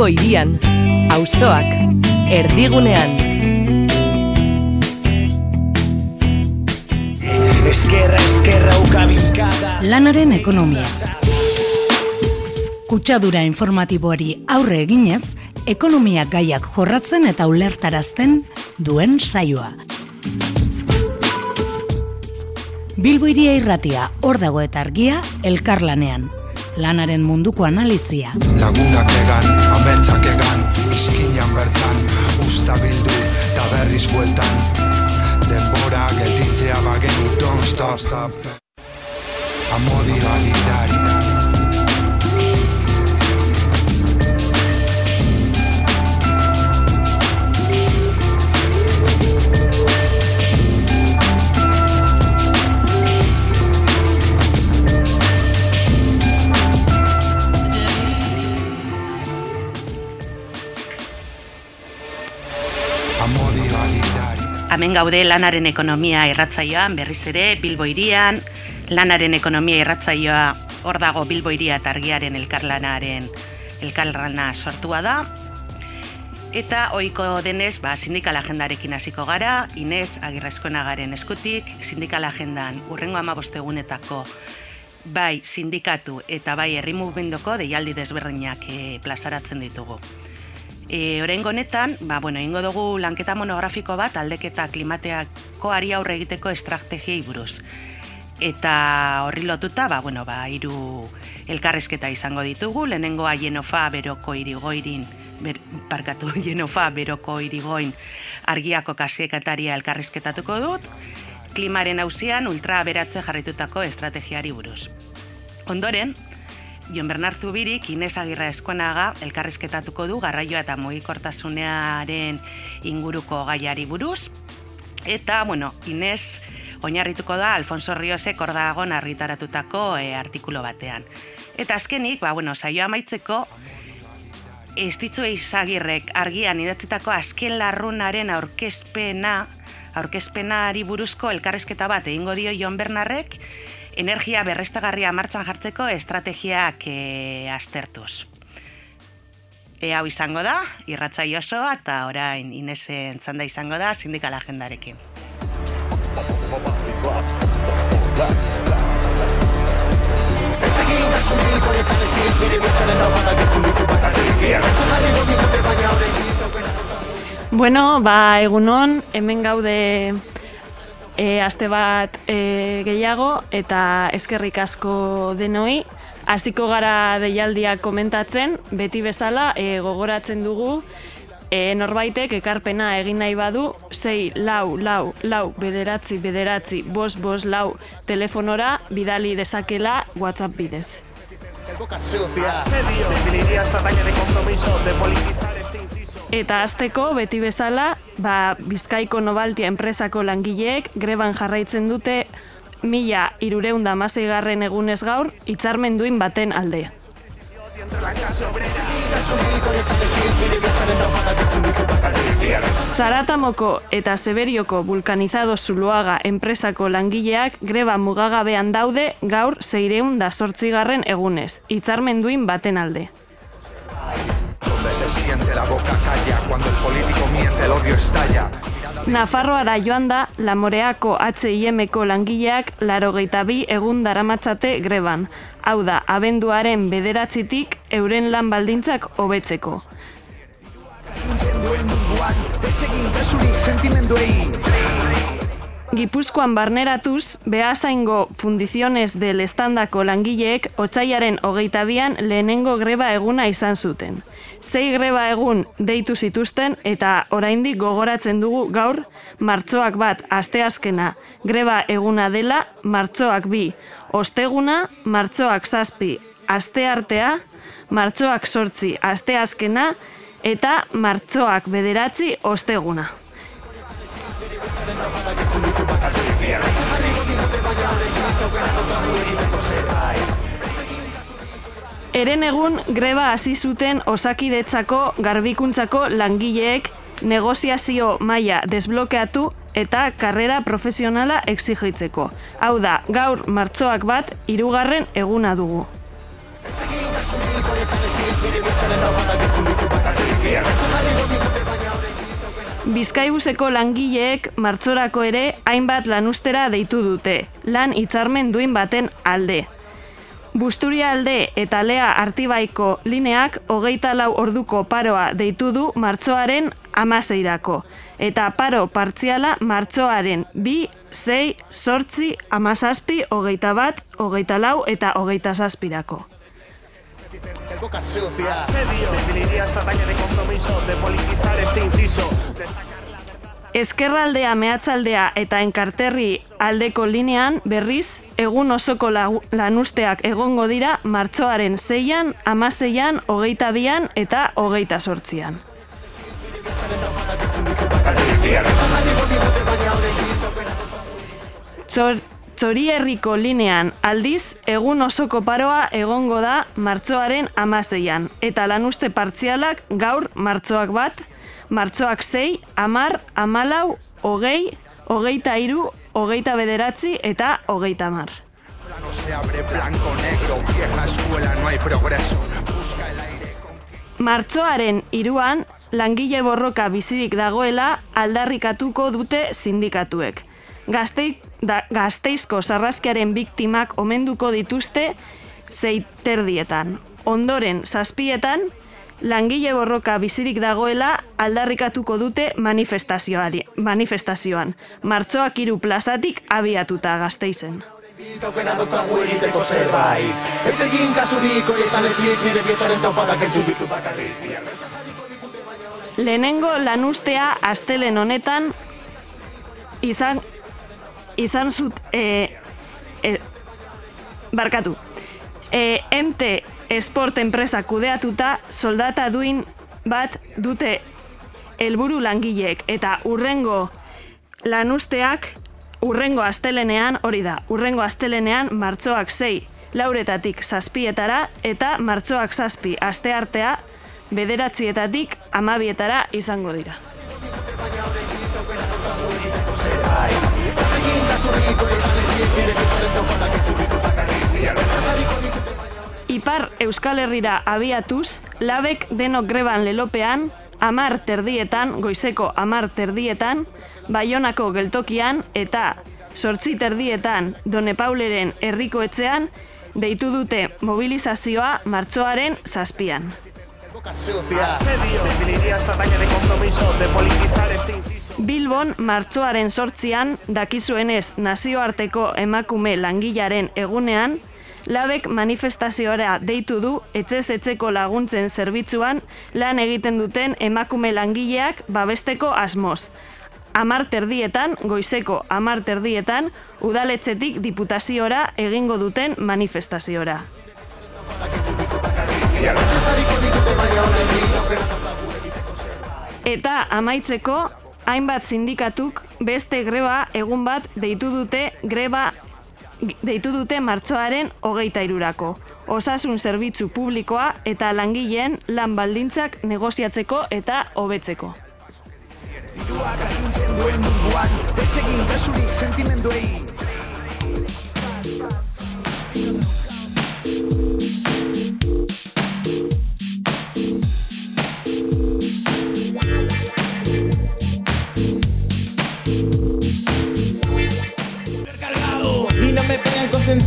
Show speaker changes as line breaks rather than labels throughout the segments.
Bilbo irian, auzoak, erdigunean. Eskerra, eskerra, ukabilkada. Lanaren ekonomia. Kutsadura informatiboari aurre eginez, ekonomia gaiak jorratzen eta ulertarazten duen saioa. Bilbo iria irratia, hor dago eta argia, elkarlanean lanaren munduko analizia. Lagunak egan, usta bildu, eta berriz bueltan. Denbora gelditzea bagenu, don't stop. Amodi Hemen gaude lanaren ekonomia irratzaioan, berriz ere, Bilbo irian, lanaren ekonomia irratzaioa hor dago Bilbo iria eta argiaren elkarlanaren elkarlana sortua da. Eta ohiko denez, ba, sindikal agendarekin hasiko gara, Inez Agirrezkoenagaren eskutik, sindikal agendan urrengo amabostegunetako bai sindikatu eta bai herri mugimendoko deialdi desberdinak e, plazaratzen ditugu. E, Horein honetan, ba, bueno, ingo dugu lanketa monografiko bat aldeketa klimateako ari aurre egiteko estrategiei buruz. Eta horri lotuta, ba, bueno, ba, iru elkarrezketa izango ditugu, lehenengoa jenofa beroko irigoirin, ber, parkatu jenofa beroko irigoin argiako kasiekataria elkarrizketatuko dut, klimaren hausian ultra beratze jarritutako estrategiari buruz. Ondoren, Jon Bernard Zubirik Inez Agirra Eskonaga elkarrizketatuko du garraioa eta mugikortasunearen inguruko gaiari buruz. Eta, bueno, Inez oinarrituko da Alfonso Riosek ordagon argitaratutako e, artikulo batean. Eta azkenik, ba, bueno, saioa maitzeko, ez ditzu izagirrek argian idatzitako azken larrunaren aurkezpena, aurkezpenari buruzko elkarrizketa bat egingo dio Jon Bernarrek, energia berrestagarria martzan jartzeko estrategiak e, aztertuz. E, hau izango da, irratza osoa eta orain Inezen zanda izango da sindikal agendarekin.
Bueno, ba, egunon, hemen gaude e, aste bat e, gehiago eta eskerrik asko denoi. Hasiko gara deialdia komentatzen, beti bezala e, gogoratzen dugu e, norbaitek ekarpena egin nahi badu, sei lau, lau, lau, bederatzi, bederatzi, bos, bos, lau, telefonora bidali dezakela WhatsApp bidez. Asedio, esta de compromiso de politizar este Eta azteko, beti bezala, ba, Bizkaiko Nobaltia enpresako langileek greban jarraitzen dute mila irureunda garren egunez gaur, hitzarmen duin baten alde. Zaratamoko eta Zeberioko vulkanizado zuloaga enpresako langileak greba mugagabean daude gaur zeireun da sortzigarren egunez, hitzarmen duin baten alde se siente la boca calla cuando el político miente el odio estalla. Nafarroara joan da, Lamoreako H&M-ko langileak laro bi egun daramatzate greban. Hau da, abenduaren bederatzitik euren lan baldintzak hobetzeko. Gipuzkoan barneratuz, behazaingo fundiziones del estandako langileek otxaiaren hogeita bian lehenengo greba eguna izan zuten zei greba egun deitu zituzten eta oraindik gogoratzen dugu gaur martxoak bat asteazkena greba eguna dela martxoak bi osteguna martxoak zazpi asteartea martxoak sortzi asteazkena eta martxoak bederatzi osteguna. Eren egun greba hasi zuten osakidetzako garbikuntzako langileek negoziazio maila desblokeatu eta karrera profesionala exigitzeko. Hau da, gaur martxoak bat, hirugarren eguna dugu. Bizkaibuseko langileek martzorako ere hainbat lanustera deitu dute, lan hitzarmen duin baten alde. Busturia alde eta lea artibaiko lineak hogeita lau orduko paroa deitu du martzoaren amaseirako. Eta paro partziala martzoaren bi, sei, sortzi, amasazpi, hogeita bat, hogeita lau eta hogeita zazpirako.
Boca sucia. Asedio. Esta talla de compromiso de politizar este inciso. De sacar la verdad.
Eskerraldea mehatzaldea eta enkarterri aldeko linean berriz egun osoko lanusteak egongo dira martxoaren zeian, amaseian, hogeita bian eta hogeita sortzian. Txor, Txorierriko linean aldiz egun osoko paroa egongo da martxoaren amaseian eta lanuste partzialak gaur martxoak bat, martxoak sei, amar, amalau, hogei, hogeita iru, hogeita bederatzi eta hogeita mar. Martxoaren iruan, langile borroka bizirik dagoela aldarrikatuko dute sindikatuek. Gaztei, da, gazteizko sarraskiaren biktimak omenduko dituzte zeiterdietan. Ondoren, zazpietan, langile borroka bizirik dagoela aldarrikatuko dute manifestazioari, manifestazioan. Martxoak hiru plazatik abiatuta gazteizen.
Aukera daukagu egiteko zerbait Ez egin kasurik hori esan ezik Nire bietzaren taupadak entzun bakarrik
Lehenengo lanustea astelen honetan izan izan zut e, e, barkatu. E, MT Sport enpresa kudeatuta soldata duin bat dute helburu langileek eta urrengo lanusteak urrengo astelenean hori da, urrengo astelenean martxoak sei lauretatik zazpietara eta martxoak zazpi asteartea bederatzietatik amabietara izango dira. Ipar Euskal Herrira abiatuz, labek denok greban lelopean, amar terdietan, goizeko amar terdietan, Baionako geltokian eta sortzi terdietan Done Pauleren herriko etxean, deitu dute mobilizazioa martxoaren zazpian. Bilbon martxoaren sortzian dakizuenez nazioarteko emakume langilaren egunean, labek manifestaziora deitu du etxez etxeko laguntzen zerbitzuan lan egiten duten emakume langileak babesteko asmoz. Amar terdietan, goizeko amar terdietan, udaletxetik diputaziora egingo duten manifestaziora. Eta amaitzeko, hainbat sindikatuk beste greba egun bat deitu dute greba deitu dute martxoaren hogeita irurako. Osasun zerbitzu publikoa eta langileen lan baldintzak negoziatzeko eta hobetzeko.
Diruak agintzen duen munduan Ez egin kasurik sentimenduei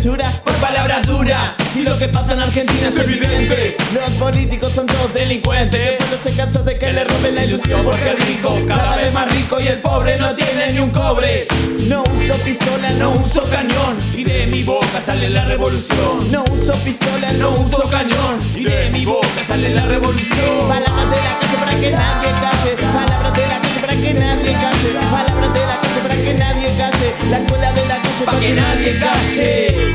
por palabras duras. Si lo que pasa en Argentina es evidente, los políticos son todos delincuentes. El pueblo se cansó de que le roben la ilusión porque el rico cada vez más rico y el pobre no tiene ni un cobre. No uso pistola, no uso cañón y de mi boca sale la revolución. No uso pistola, no uso cañón y de mi boca sale la revolución. Palabras de la calle para que nadie calle. Palabras de la para que nadie calle. Palabras de la calle para que nadie calle. La escuela de la calle para que nadie calle.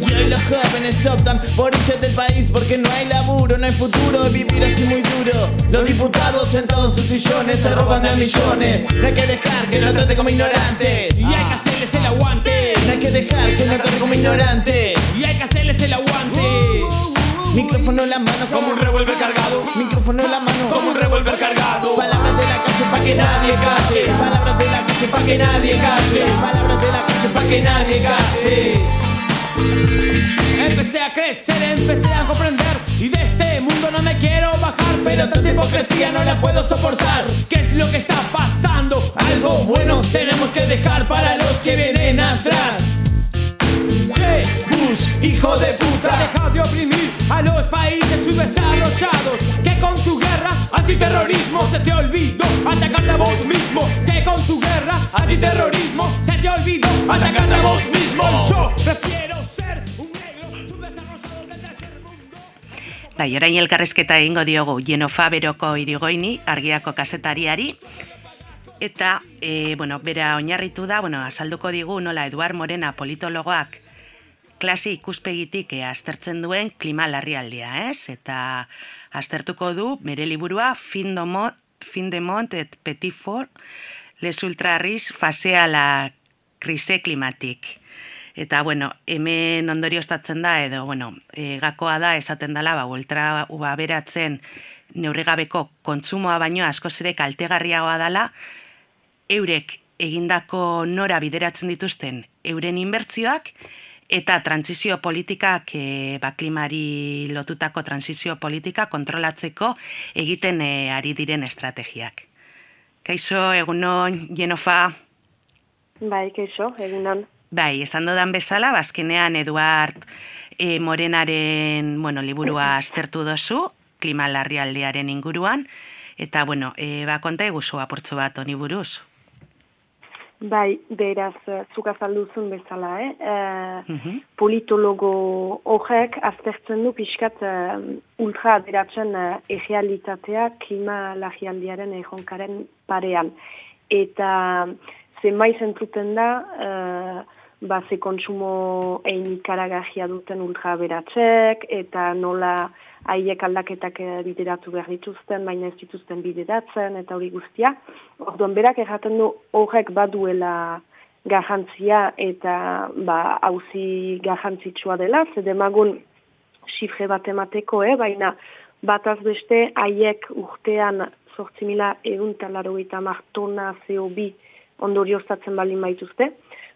Y hoy los jóvenes optan por irse del país porque no hay laburo, no hay futuro, vivir así muy duro. Los diputados sentados en sus sillones se roban de a millones. No hay que dejar que nos trate como ignorantes. Y hay que hacerles el aguante. No hay que dejar que nos trate como ignorantes. Y hay que hacerles el aguante. Micrófono en la mano como un revólver cargado. Micrófono en la mano como un revólver cargado. Palabras de la calle pa' que nadie calle. Palabras de la calle pa' que nadie calle. Palabras de la calle pa' que nadie calle. Empecé a crecer, empecé a comprender Y de este mundo no me quiero bajar Pero tanta hipocresía no la puedo soportar ¿Qué es lo que está pasando? Algo bueno tenemos que dejar para los que vienen atrás Hey, Bush, hijo de puta. Deja de oprimir a los países subdesarrollados Que con tu guerra antiterrorismo se te olvidó. Atacarte a vos mismo Que con tu guerra antiterrorismo se te olvidó. Atacarte a vos mismo. Yo prefiero ser un negro subdesarrollado del tercer mundo.
Bai, orain elkarrezketa egingo diogu Jenofa Beroko irigoini, argiako kazetariari, eta, e, bueno, bera oinarritu da, bueno, azalduko digu nola Eduard Morena politologoak klase ikuspegitik e, aztertzen duen klima larrialdia, ez? Eta aztertuko du bere liburua Fin de Mont, fin de Mont et Petit Fort, les ultrarris fasea la crise climatique. Eta, bueno, hemen ondorioztatzen da, edo, bueno, e, gakoa da, esaten dela, ba, ultra uba beratzen neurrigabeko kontsumoa baino askoz ere kaltegarriagoa dela, eurek egindako nora bideratzen dituzten euren inbertzioak, eta transizio politikak, e, ba, klimari lotutako transizio politika kontrolatzeko egiten e, ari diren estrategiak. Kaixo, egunon, Jenofa,
Bai, keixo, egunan.
Bai, esan dudan bezala, bazkenean Eduard e, Morenaren bueno, liburua aztertu dozu, klima larrialdiaren inguruan, eta, bueno, e, ba, konta eguzu apurtzu bat honi buruz.
Bai, beraz, eh, zuk azalduzun bezala, eh? eh
Mhm.
politologo horrek aztertzen du pixkat uh, ultra aderatzen uh, egealitatea klima lagialdiaren egonkaren parean. Eta zenbait zentruten da, uh, ba, ze kontsumo egin ikaragajia duten ultra aberatzek, eta nola haiek aldaketak bideratu behar dituzten, baina ez dituzten bideratzen, eta hori guztia. Orduan, berak erraten du horrek baduela garrantzia eta ba, hauzi garrantzitsua dela, ze demagun xifre bat emateko, eh? baina bataz beste haiek urtean sortzi mila egun talaro eta martona CO2 ondorioztatzen baldin baituzte,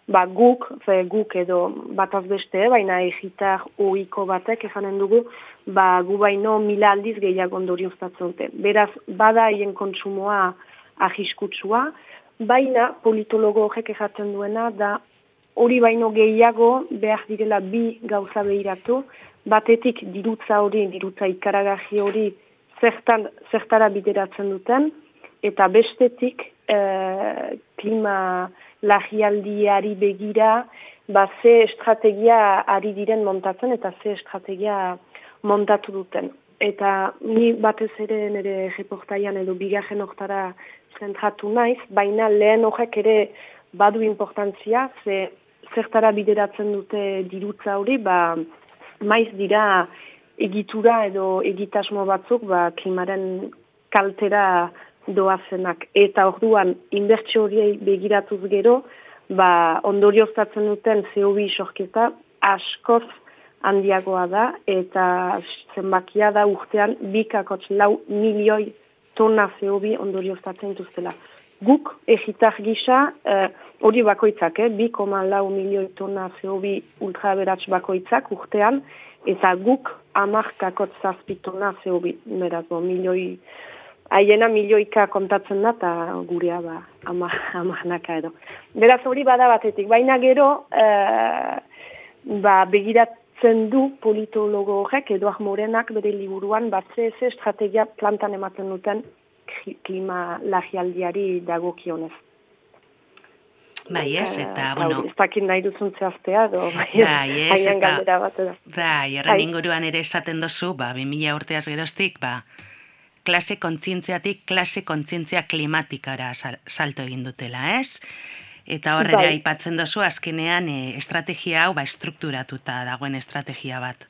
ba, guk, fe, guk edo bataz beste, eh, baina egitar oiko batek efanen dugu, ba, gu baino mila aldiz gehiago ondorioztatzen dute. Beraz, bada hien kontsumoa ahiskutsua, baina politologo horrek ejaten duena da hori baino gehiago behar direla bi gauza behiratu, batetik dirutza hori, dirutza ikaragaji hori zertan, zertara bideratzen duten, eta bestetik eh, klima lagialdiari begira, ba ze estrategia ari diren montatzen eta ze estrategia montatu duten. Eta ni batez ere nire reportaian edo bigarren oktara zentratu naiz, baina lehen horrek ere badu importantzia, ze zertara bideratzen dute dirutza hori, ba maiz dira egitura edo egitasmo batzuk ba, klimaren kaltera doazenak. Eta orduan, inbertsio horiei begiratuz gero, ba, ondorioztatzen duten CO2 sorketa askoz handiagoa da, eta zenbakia da urtean bikakotz lau milioi tona CO2 ondorioztatzen dituztela. Guk, egitar gisa, eh, hori bakoitzak, eh, 2,lau milioi tona CO2 ultraberats bakoitzak urtean, eta guk amarkakot zazpitona CO2, beraz, bo, milioi haiena milioika kontatzen da, eta gurea ba, ama, amanaka edo. Beraz hori bada batetik, baina gero e, ba, begiratzen du politologo horrek, Eduard Morenak bere liburuan batze ez estrategia plantan ematen duten klima lagialdiari dagokionez.
Bai, ez, eta,
Eh,
bueno,
Ez dakit nahi duzun zehaztea, edo,
Bai, ez, eta-
galdera bat da.
bai, horren
Bai.
inguruan ere esaten dozu, ba, 2000 urteaz geroztik, ba, klase kontzientziatik klase kontzientzia klimatikara sal, salto egin dutela, ez? Eta horre
Bai.
aipatzen dozu azkenean e, estrategia hau ba estrukturatuta dagoen estrategia bat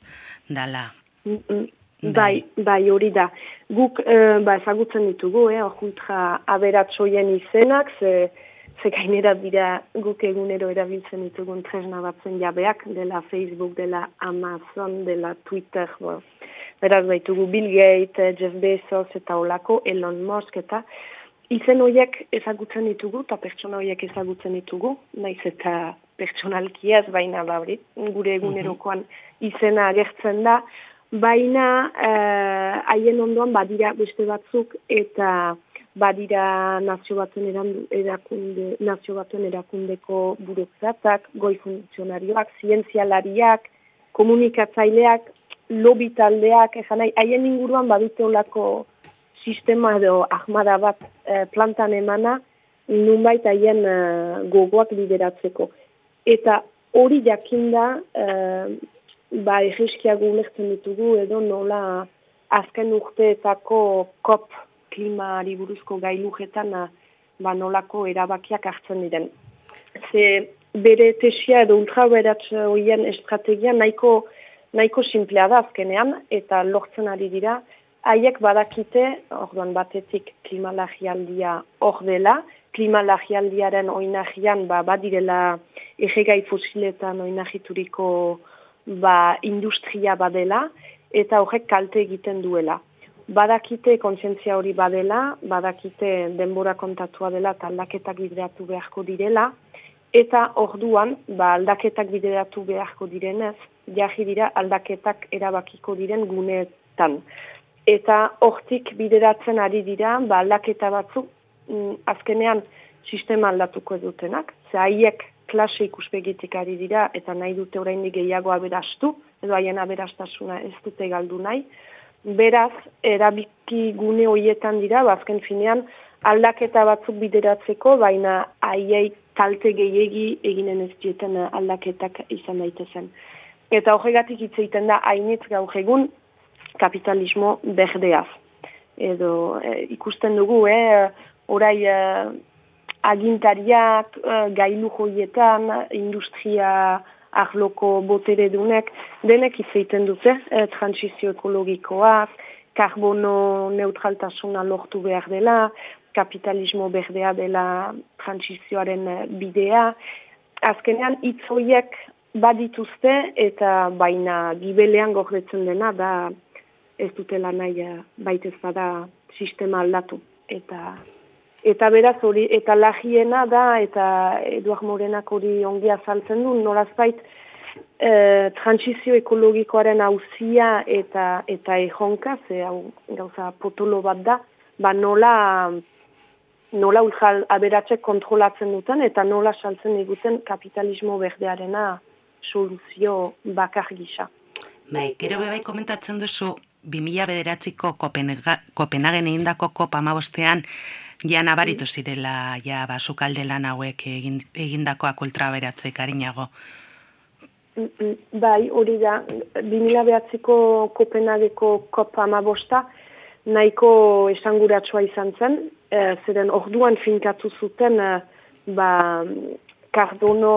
dala.
Mm, mm.
Bai.
Bai, bai, hori da. Guk, eh, ba, ezagutzen ditugu, eh, orkuntra aberatsoien izenak, ze, ze gainera dira guk egunero erabiltzen ditugun tresna batzen jabeak, dela Facebook, dela Amazon, dela Twitter, bo. Beraz baitugu Bill Gates, eh, Jeff Bezos eta olako, Elon Musk eta izen horiek ezagutzen ditugu, eta pertsona horiek ezagutzen ditugu, naiz eta pertsonalki ez, baina ba, hori, gure egunerokoan izena agertzen da, baina eh, haien ondoan badira beste batzuk eta badira nazio batuen erakunde, nazio batuen erakundeko buruzzatak, goi funtzionarioak, zientzialariak, komunikatzaileak, lobitaldeak, ezan haien inguruan badute olako sistema edo ahmada bat eh, plantan emana, nunbait haien eh, gogoak lideratzeko. Eta hori jakinda, eh, ba egiskiak ulertzen ditugu edo nola azken urteetako kop klimari buruzko gailujetan ba nolako erabakiak hartzen diren. Ze bere tesia edo ultraberatz horien estrategia nahiko, nahiko simplea da azkenean eta lortzen ari dira, haiek badakite, orduan batetik klimalagialdia hor dela, klimalagialdiaren oinagian ba, badirela egegai fosiletan oinagituriko ba, industria badela, eta horrek kalte egiten duela. Badakite kontzientzia hori badela, badakite denbora kontatua dela eta aldaketak bideratu beharko direla, eta orduan ba, aldaketak bideratu beharko direnez, jahi dira aldaketak erabakiko diren guneetan eta hortik bideratzen ari dira, ba, aldaketa batzuk, mm, azkenean sistema aldatuko dutenak, ze haiek klase ikuspegitik ari dira, eta nahi dute oraindik gehiago aberastu, edo haien aberastasuna ez dute galdu nahi. Beraz, erabiki gune horietan dira, ba, azken finean, aldaketa batzuk bideratzeko, baina haiei talte gehiegi eginen ez dieten aldaketak izan daitezen. Eta horregatik hitz egiten da, hainitz gaur egun, kapitalismo berdeaz. Edo e, ikusten dugu, eh, orai e, agintariak, e, gailu joietan, industria ahloko botere dunek, denek izaiten dute, e, transizio ekologikoaz, karbono neutraltasuna lortu behar dela, kapitalismo berdea dela transizioaren bidea. Azkenean, itzoiek badituzte eta baina gibelean gordetzen dena da ez dutela nahi eh, baitez bada sistema aldatu. Eta, eta beraz hori, eta lagiena da, eta Eduard Morenak hori ongi azaltzen du, norazbait e, transizio ekologikoaren hauzia eta eta ejonka, ze hau gauza potolo bat da, ba nola nola uljal aberatzek kontrolatzen duten eta nola saltzen diguten kapitalismo berdearena soluzio bakar gisa.
Bai, gero bebai komentatzen duzu, 2000 bederatziko Kopenhagen egindako kopa amabostean, ja nabaritu zirela, ja, basukalde lan hauek egindakoak ultraberatze karinago.
Mm, mm, bai, hori da, 2000 bederatziko Kopenhageko kopa amabosta, nahiko esanguratsua izan zen, e, zeren orduan finkatu zuten, e, ba, kardono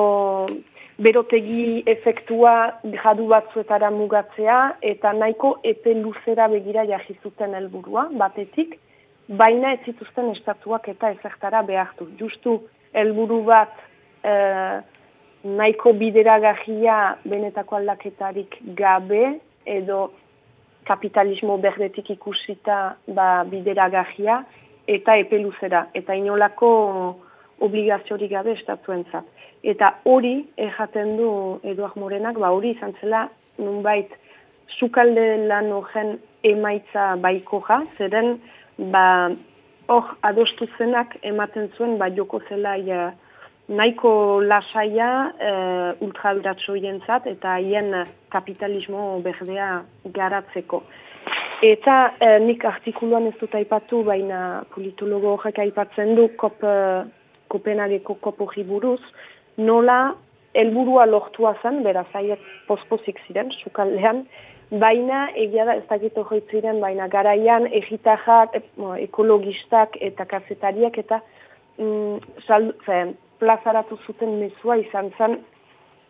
berotegi efektua gradu batzuetara mugatzea eta nahiko epe luzera begira jahizuten helburua batetik, baina ez zituzten estatuak eta ezertara behartu. Justu helburu bat e, nahiko bideragarria benetako aldaketarik gabe edo kapitalismo berdetik ikusita ba, bideragarria eta epe luzera. Eta inolako obligaziorik gabe estatuentzat. Eta hori, erraten du Eduard Morenak, ba hori izan zela, nunbait, sukalde lan horren emaitza baiko ja, zeren, ba, hor adostu zenak ematen zuen, ba, joko zela ja, nahiko lasaia e, ultraduratxo jentzat, eta haien kapitalismo berdea garatzeko. Eta e, nik artikuluan ez dut aipatu, baina politologo horrek aipatzen du, kop, e, Kopenhageko kopo buruz, nola helburua lortua zen, beraz haiek pospozik ziren, sukaldean, baina egia da ez dakit ziren, baina garaian egitajak, ekologistak eta kazetariak eta mm, sal, plazaratu zuten mezua izan zen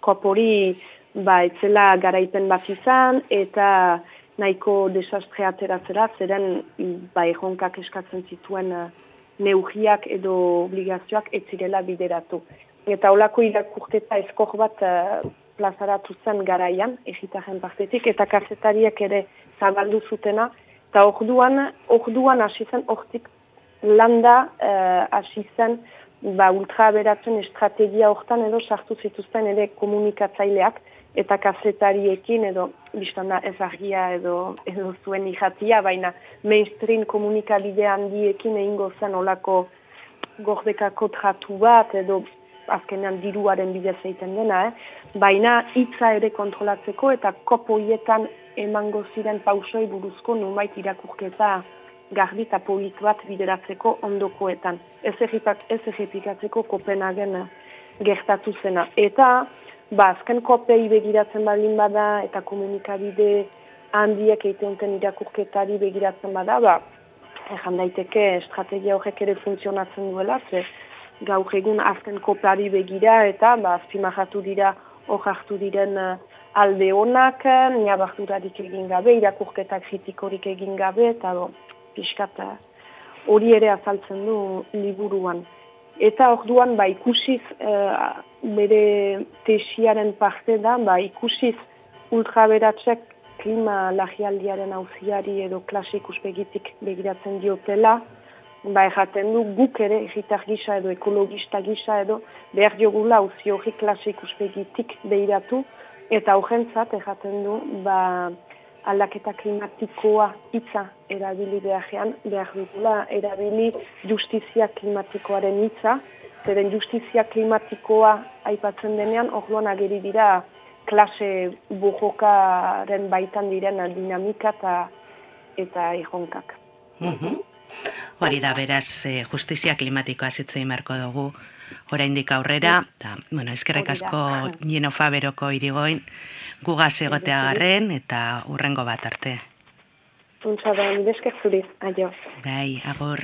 kopori ba, etzela garaipen bat izan eta nahiko desastre ateratzera, zeren ba, ejonkak eskatzen zituen uh, neugiak edo obligazioak etzirela bideratu. Eta olako irakurketa eskor bat uh, plazaratu zen garaian, egitaren partetik, eta kasetariak ere zabaldu zutena, eta orduan, orduan hasi zen, ortik landa uh, zen ba, ultraberatzen estrategia hortan edo sartu zituzten ere komunikatzaileak eta kazetariekin edo biztanda ez argia edo, edo zuen ijatia, baina mainstream komunikabide handiekin egingo zen olako gordekako tratu bat edo azkenean diruaren bidez egiten dena, eh? baina hitza ere kontrolatzeko eta kopoietan emango ziren pausoi buruzko numait irakurketa garbi eta polit bat bideratzeko ondokoetan. Ez egipikatzeko kopenagen gertatu zena. Eta, ba, azken kopei begiratzen badin bada eta komunikabide handiek egiten irakurketari begiratzen bada, ba, ezan daiteke estrategia horrek ere funtzionatzen duela, ze gaur egun azken kopari begira eta ba, azpimahatu dira hor hartu diren uh, alde honak, niabardurarik egin gabe, irakurketak kritikorik egin gabe, eta bo, pixkat hori ere azaltzen du liburuan. Eta orduan ba, ikusiz uh, bere tesiaren parte da, ba, ikusiz ultraberatzek klima lagialdiaren auziari edo klase ikuspegitik begiratzen diotela, ba erraten du guk ere egitar gisa edo ekologista gisa edo behar diogula auzi hori klase ikuspegitik behiratu eta horrentzat erraten du ba aldaketa klimatikoa hitza erabili beharrean behar dugula erabili justizia klimatikoaren hitza zeren justizia klimatikoa aipatzen denean orduan ageri dira klase bujokaren baitan diren dinamika eta eta erronkak.
Mhm. Hori da, beraz, eh, justizia klimatikoa zitzein marko dugu, oraindik aurrera, eta, bueno, eskerrek asko Gino Faberoko irigoin, gugaz egotea garren, eta urrengo bat arte.
Untsa da, nire zuri, aio.
Bai, agor.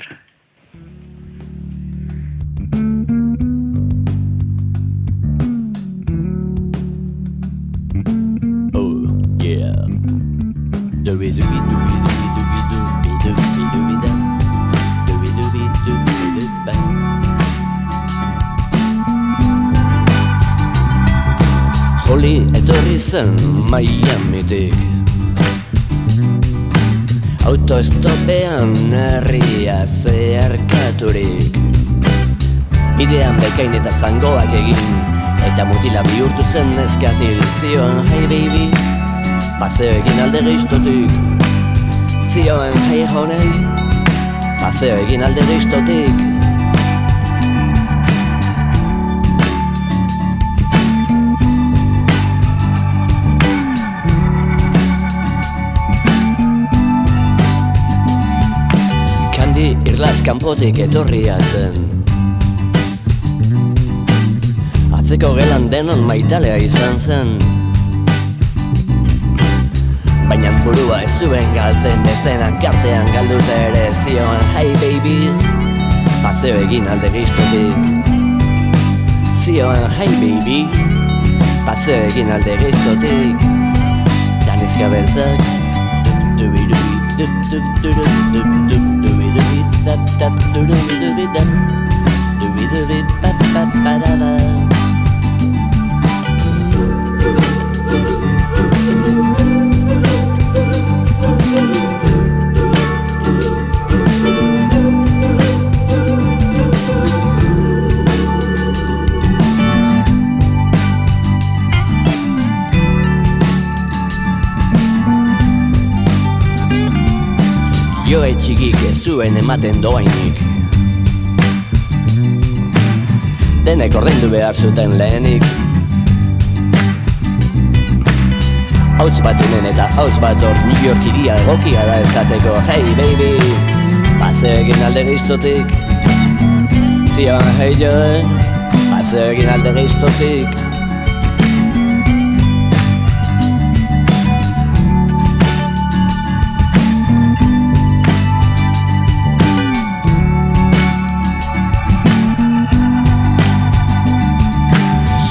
Oh, yeah. Doobie doobie doobie Holly etorri zen Miami-tik Autoestopean herria zeharkaturik. Bidean bekain eta zangoak egin Eta mutila bihurtu zen neskatil Zioan, hey baby. Paseo egin alde geiztotik Zioan, hey honey. Paseo egin alde geiztotik Irlaz kanpotik etorria zen Atzeko gelan denon maitalea izan zen Baina burua ez zuen galtzen bestenak kartean galdute ere zioan Hey baby, paseo egin alde giztotik Zioan hey baby, paseo egin alde giztotik Danizka beltzak Dubi dubi dubi dubi dubi dubi dubi da da do do do do da do do do ba ba ba da da Jo etxigik ez zuen ematen doainik Denek ordaindu behar zuten lehenik. Hauz bat unen eta hauz bat hor New York iria egokia da esateko. Hey baby, paseo egin alde giztotik Zioan hey joe, paseo egin alde giztotik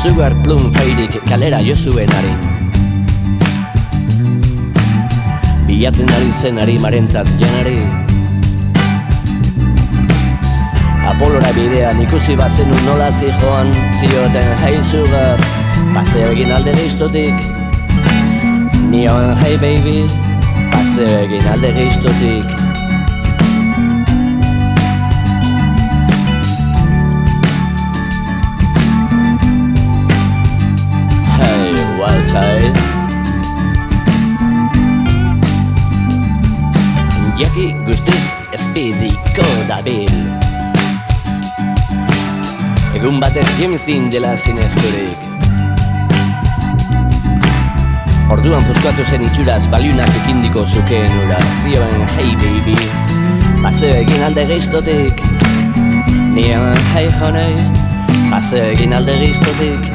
Sugar Plum feirik kalera jo zuen Bilatzen ari zen ari marentzat janari Apolora bidean ikusi bazenu nola zijoan Zioten hey sugar, paseo egin alde geiztotik Nioen hey baby, paseo egin alde geiztotik zait Jaki guztiz espidiko dabil Egun batek James Dean dela zinezturik Orduan fuskatu zen itxuraz baliunak ekindiko zukeen ura. Zioen hey baby. Paseo egin alde geiztotik Nioen hey honey. Paseo egin alde geiztotik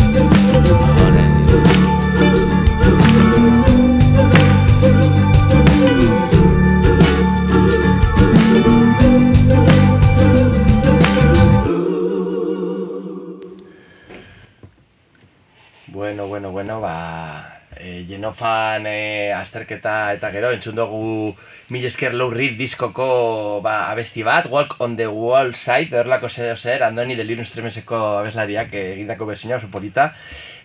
Genofan e, azterketa eta gero entzun dugu mil esker low read diskoko ba, abesti bat, Walk on the Wall Side, horrelako zeo zer, Andoni de Linus Tremeseko abeslariak egindako bezina oso polita.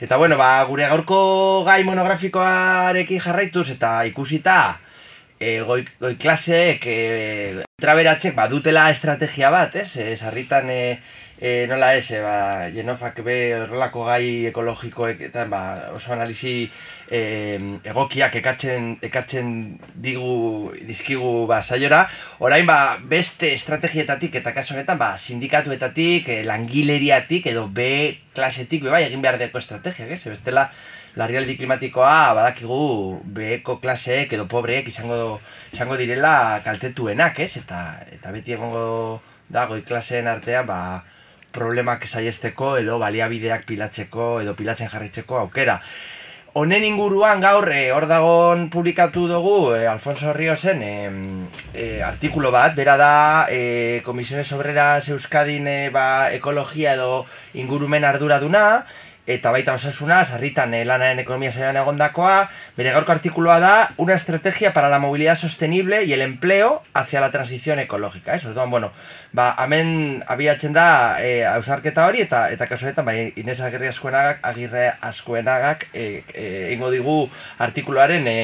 Eta bueno, ba, gure gaurko gai monografikoarekin jarraituz eta ikusita, e, goi, goi klaseek, e, traberatzek badutela estrategia bat, ez? E, sarritan e, e, nola ez, e, ba, Genofak be horrelako gai ekologikoetan ba, oso analizi e, egokiak ekartzen, ekartzen digu, dizkigu ba, saiora, orain ba, beste estrategietatik eta kaso honetan ba, sindikatuetatik, e, langileriatik edo B klasetik be bai egin behar deko estrategiak, ez? Bestela, larrialdi klimatikoa badakigu beheko klaseek edo pobreek izango izango direla kaltetuenak, ez? Eta eta beti egongo da goi klaseen artean ba, problemak saiesteko edo baliabideak pilatzeko edo pilatzen jarritzeko aukera. Honen inguruan gaur eh, hor dagon publikatu dugu eh, Alfonso Riosen eh, eh, artikulo bat, bera da eh, Komisiones Obreras Euskadin eh, ba, ekologia edo ingurumen arduraduna, eta baita osasuna, sarritan eh, lanaren ekonomia zailan egondakoa, bere gaurko artikuloa da, una estrategia para la movilidad sostenible y el empleo hacia la transición ecológica. Ez, orduan, bueno, ba, hemen abiatzen da e, ausarketa hori, eta eta kasu honetan, bai, Inés Agirre Azkuenagak, Agirre Azkuenagak, e, e, ingo digu artikuluaren e,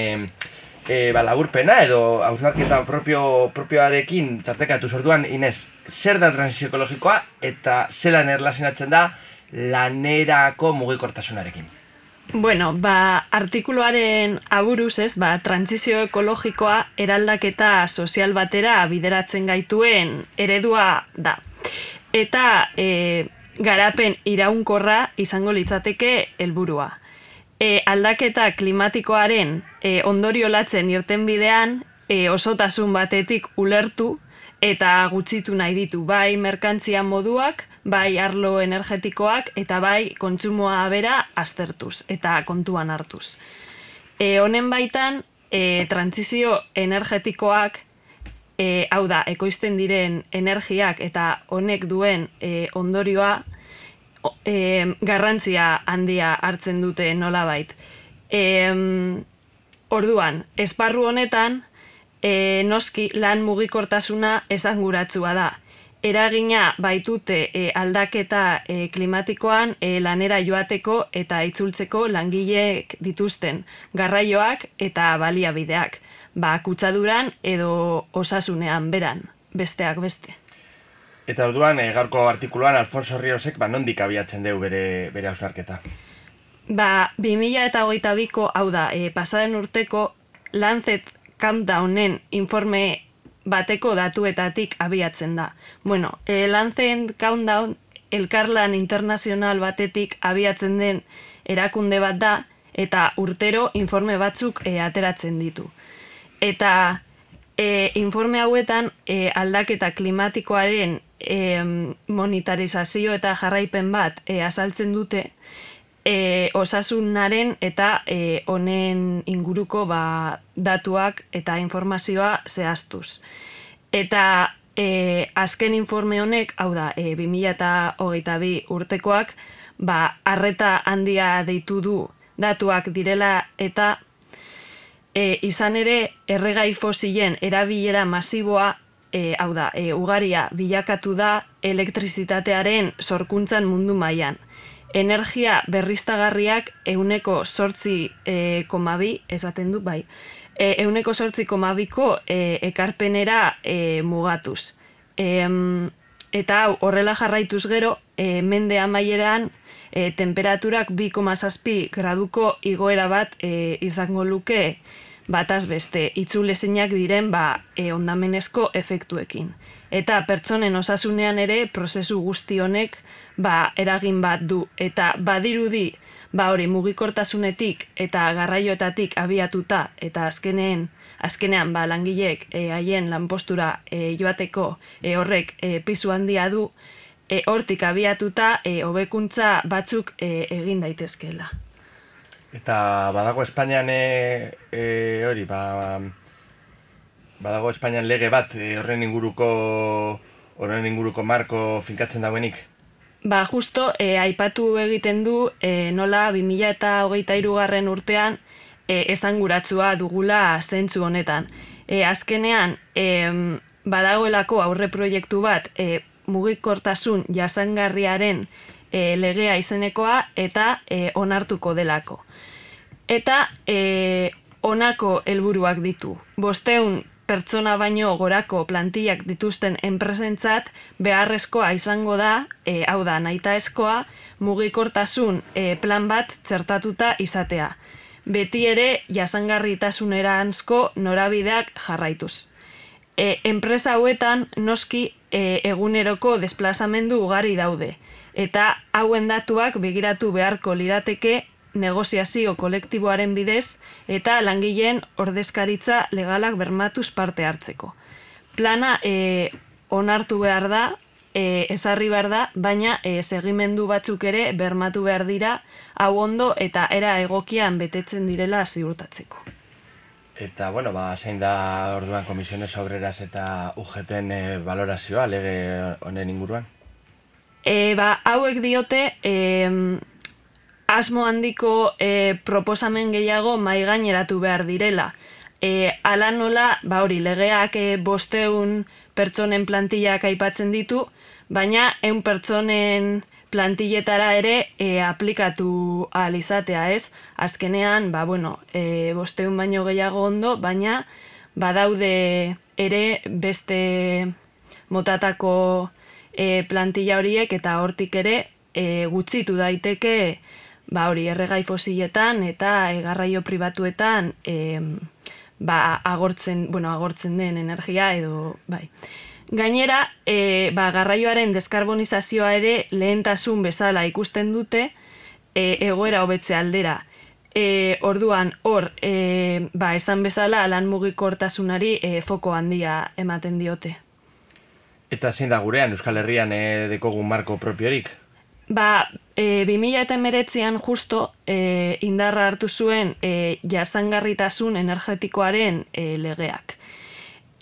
e, ba, laburpena, edo hausnarketa propio, propioarekin tartekatu orduan, Inés, zer da transizio ekologikoa, eta zelan erlazionatzen da, lanerako mugikortasunarekin.
Bueno, ba, artikuluaren aburuz ez, ba, transizio ekologikoa eraldaketa sozial batera bideratzen gaituen eredua da. Eta e, garapen iraunkorra izango litzateke helburua. E, aldaketa klimatikoaren e, ondorio latzen irten bidean, e, osotasun batetik ulertu eta gutxitu nahi ditu bai merkantzia moduak, bai arlo energetikoak eta bai kontsumoa bera aztertuz eta kontuan hartuz. E, honen baitan, e, trantzizio energetikoak, e, hau da, ekoizten diren energiak eta honek duen e, ondorioa, e, garrantzia handia hartzen dute nolabait. E, orduan, esparru honetan, e, noski lan mugikortasuna esanguratsua da eragina baitute e, aldaketa e, klimatikoan e, lanera joateko eta itzultzeko langileek dituzten garraioak eta baliabideak, ba kutsaduran edo osasunean beran, besteak beste.
Eta orduan, e, gaurko artikuluan Alfonso Riosek ba, nondik abiatzen deu bere, bere ausarketa?
Ba, 2000 eta hogeita biko, hau da, e, pasaren urteko Lancet Countdownen informe bateko datuetatik abiatzen da. Bueno, e, Lancet Countdown elkarlan internazional batetik abiatzen den erakunde bat da eta urtero informe batzuk e, ateratzen ditu. Eta e, informe hauetan e, aldaketa klimatikoaren e, monetarizazio eta jarraipen bat e, azaltzen dute e, osasunaren eta e, honen inguruko ba, datuak eta informazioa zehaztuz. Eta e, azken informe honek, hau da, e, 2008 urtekoak, ba, arreta handia deitu du datuak direla eta e, izan ere erregai fosilen erabilera masiboa E, hau da, e, ugaria bilakatu da elektrizitatearen sorkuntzan mundu mailan energia berriztagarriak euneko sortzi e, komabi, esaten du, bai, e, euneko sortzi komabiko e, ekarpenera e, mugatuz. E, eta hau, horrela jarraituz gero, e, mende amaieran, e, temperaturak 2,6 graduko igoera bat e, izango luke bataz beste itzulezinak diren ba, e, ondamenezko efektuekin. Eta pertsonen osasunean ere prozesu guzti honek ba, eragin bat du. Eta badirudi ba, hori mugikortasunetik eta garraioetatik abiatuta eta azkeneen azkenean ba, langileek e, haien lanpostura e, joateko e, horrek e, pisu handia du, e, hortik abiatuta e, hobekuntza batzuk e, egin daitezkeela.
Eta badago Espainian e, e, hori, ba, badago Espainian lege bat e, horren inguruko horren inguruko marko finkatzen dauenik?
Ba, justo, e, aipatu egiten du e, nola 2000 eta hogeita irugarren urtean e, esanguratzua dugula zentzu honetan. E, azkenean, e, badagoelako aurre proiektu bat e, mugikortasun jasangarriaren e, legea izenekoa eta e, onartuko delako. Eta e, onako helburuak ditu. Bosteun pertsona baino gorako plantillak dituzten enpresentzat beharrezkoa izango da, e, hau da, naita eskoa, mugikortasun e, plan bat txertatuta izatea. Beti ere jasangarritasunera ansko norabideak jarraituz. E, enpresa hauetan noski e, eguneroko desplazamendu ugari daude. Eta hauen datuak begiratu beharko lirateke negoziazio kolektiboaren bidez eta langileen ordezkaritza legalak bermatuz parte hartzeko. Plana e, onartu behar da, e, ezarri behar da, baina e, segimendu batzuk ere bermatu behar dira hau ondo eta era egokian betetzen direla ziurtatzeko.
Eta, bueno, ba, zein da orduan komisiones obreras eta UGTen e, valorazioa lege honen inguruan?
E, ba, hauek diote, e, asmo handiko e, proposamen gehiago mai gaineratu behar direla. E, ala nola, ba hori, legeak e, bosteun pertsonen plantillak aipatzen ditu, baina eun pertsonen plantilletara ere e, aplikatu ahal izatea, ez? Azkenean, ba, bueno, e, bosteun baino gehiago ondo, baina badaude ere beste motatako e, plantilla horiek eta hortik ere e, gutxitu daiteke ba hori erregai fosiletan eta e, garraio pribatuetan e, ba, agortzen, bueno, agortzen den energia edo bai. Gainera, e, ba, garraioaren deskarbonizazioa ere lehentasun bezala ikusten dute e, egoera hobetze aldera. E, orduan, hor, e, ba, esan bezala, lan mugikortasunari e, foko handia ematen diote.
Eta zein da gurean, Euskal Herrian e, dekogun marko propiorik?
Ba, e, 2000 eta emeretzean justo e, indarra hartu zuen e, jasangarritasun energetikoaren e, legeak.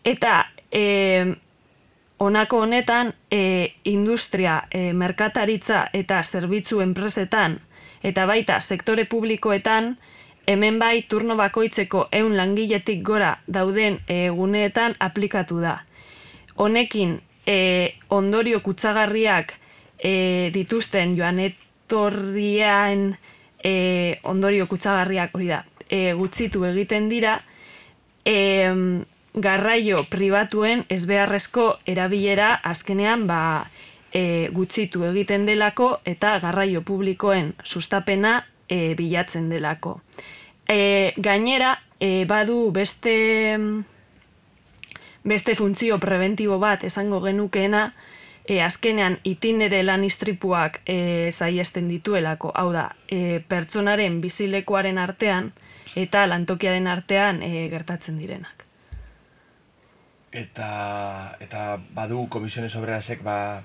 Eta e, honako honetan e, industria, e, merkataritza eta zerbitzu enpresetan eta baita sektore publikoetan hemen bai turno bakoitzeko ehun langiletik gora dauden eguneetan aplikatu da. Honekin e, ondorio kutsagarriak e, dituzten joan etorrian e, ondorio kutsagarriak hori da e, gutzitu egiten dira e, garraio pribatuen ezbeharrezko erabilera azkenean ba, e, gutxitu egiten delako eta garraio publikoen sustapena e, bilatzen delako. E, gainera, e, badu beste beste funtzio preventibo bat esango genukeena, e, azkenean itinere lan istripuak e, zaiesten dituelako, hau da, e, pertsonaren bizilekoaren artean eta lantokiaren artean e, gertatzen direnak.
Eta eta badu komisiones obrerasek ba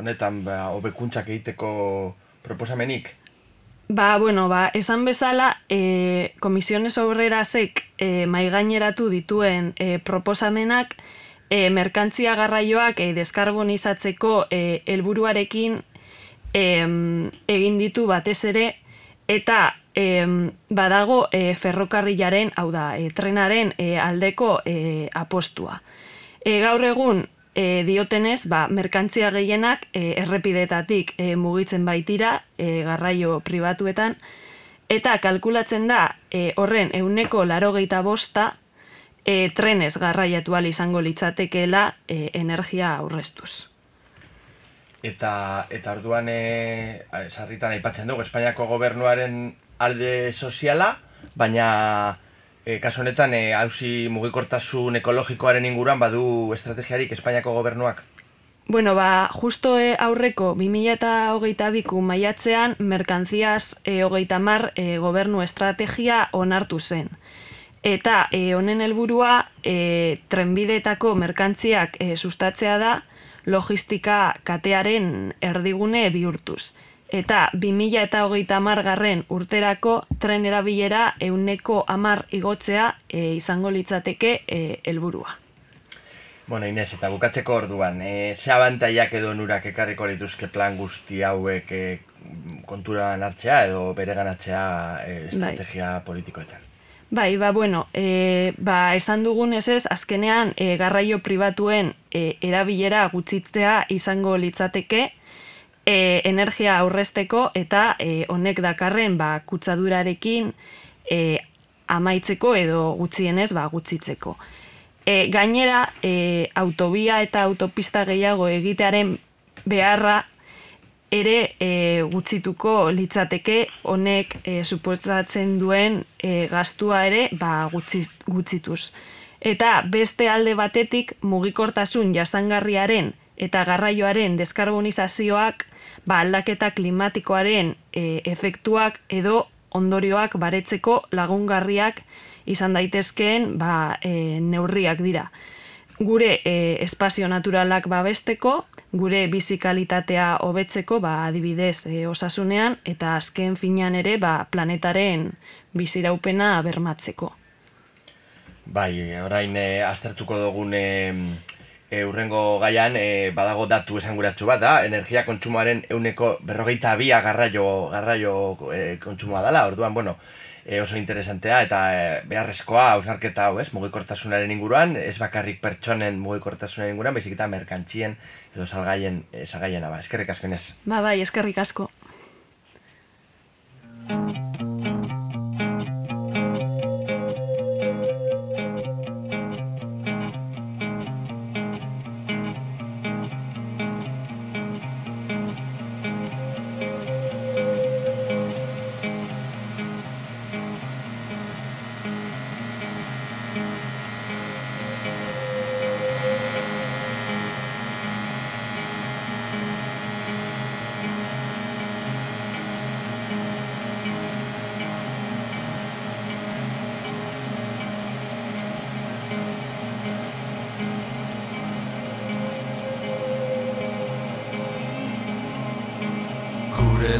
honetan ba hobekuntzak egiteko proposamenik?
Ba, bueno, ba, esan bezala, e, komisiones obrerasek e, maigaineratu dituen e, proposamenak e, merkantzia garraioak e, deskarbonizatzeko e, helburuarekin e, egin ditu batez ere, eta e, badago e, ferrokarrilaren, hau da, e, trenaren e, aldeko e, apostua. E, gaur egun e, diotenez, ba, merkantzia gehienak e, errepidetatik e, mugitzen baitira e, garraio pribatuetan, eta kalkulatzen da e, horren euneko larogeita bosta e, trenez garraiatu izango litzatekeela e, energia aurreztuz.
Eta, eta orduan, e, sarritan aipatzen dugu, Espainiako gobernuaren alde soziala, baina e, kasu honetan, e, hausi mugikortasun ekologikoaren inguruan badu estrategiarik Espainiako gobernuak?
Bueno, ba, justo e, aurreko 2008 biku maiatzean, merkantziaz e, hogeita mar e, gobernu estrategia onartu zen. Eta e, honen helburua e, trenbideetako merkantziak e, sustatzea da logistika katearen erdigune bihurtuz eta 2000 eta hogeita garren urterako tren erabilera euneko amar igotzea e, izango litzateke e, helburua.
Bueno, Inez, eta bukatzeko orduan, e, ze abantaiak edo nurak ekarriko lituzke plan guzti hauek e, kontura hartzea edo bere ganatzea e, estrategia bai. politikoetan?
Bai, ba, bueno, e, ba, esan dugun ez ez, azkenean e, garraio pribatuen e, erabilera gutxitzea izango litzateke, e, energia aurrezteko eta e, honek dakarren ba, kutsadurarekin e, amaitzeko edo gutxienez ba, gutxitzeko. E, gainera, e, autobia eta autopista gehiago egitearen beharra ere e, gutzituko litzateke honek e, suposatzen duen e, gastua ere ba, gutzituz. Eta beste alde batetik mugikortasun jasangarriaren eta garraioaren deskarbonizazioak ba, aldaketa klimatikoaren e, efektuak edo ondorioak baretzeko lagungarriak izan daitezkeen ba, e, neurriak dira. Gure e, espazio naturalak babesteko, gure bizikalitatea hobetzeko ba, adibidez e, osasunean, eta azken finean ere ba, planetaren biziraupena bermatzeko.
Bai, orain e, aztertuko dugun e, urrengo gaian e, badago datu esanguratsu bat da, energia kontsumoaren euneko berrogeita bia garraio, garraio e, kontsumoa dela, orduan, bueno, e, oso interesantea eta e, beharrezkoa hausnarketa hau, ez, mugikortasunaren inguruan, ez bakarrik pertsonen mugikortasunaren inguruan, baizik eta merkantzien edo salgaien, e, salgaien aba, eskerrik asko.
Ba, bai, eskerrik asko.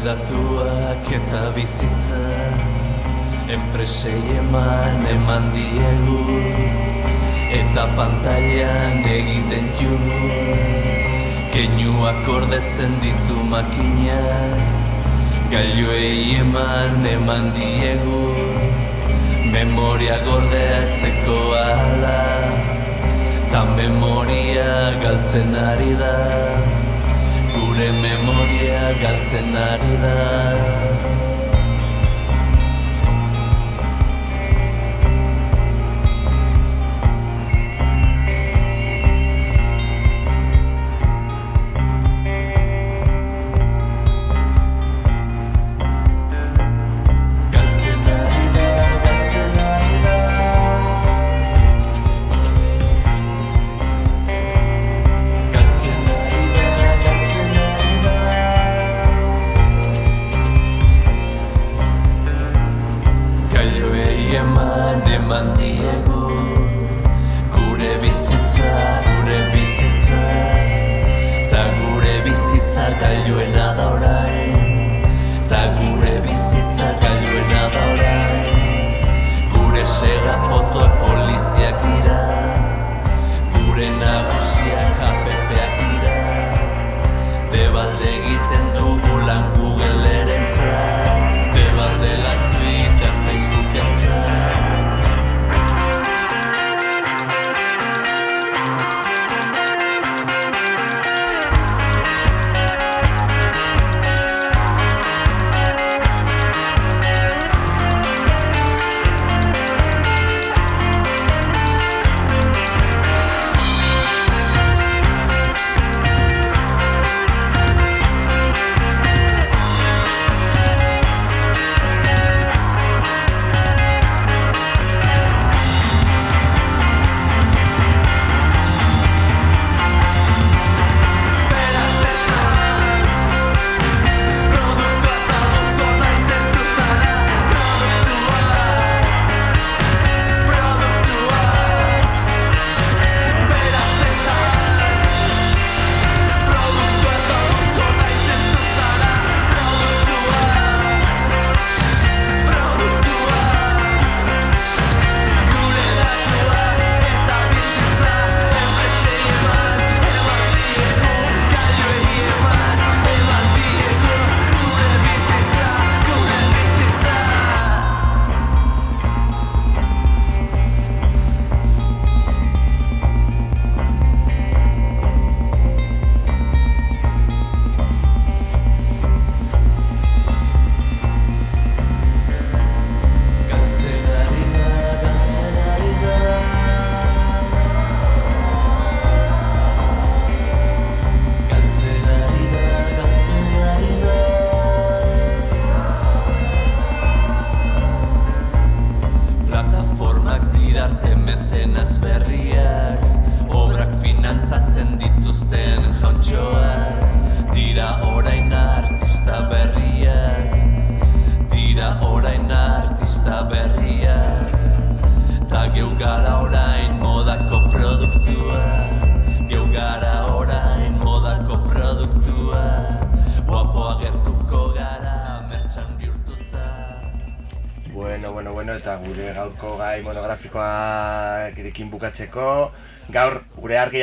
Datuak eta bizitza Enpresei eman eman diegu Eta pantailan egiten ju Keinuak ordetzen ditu makinak Gailuei eman eman diegu. Memoria gordeatzeko ala Ta memoria galtzen ari da gure memoria galtzen ari da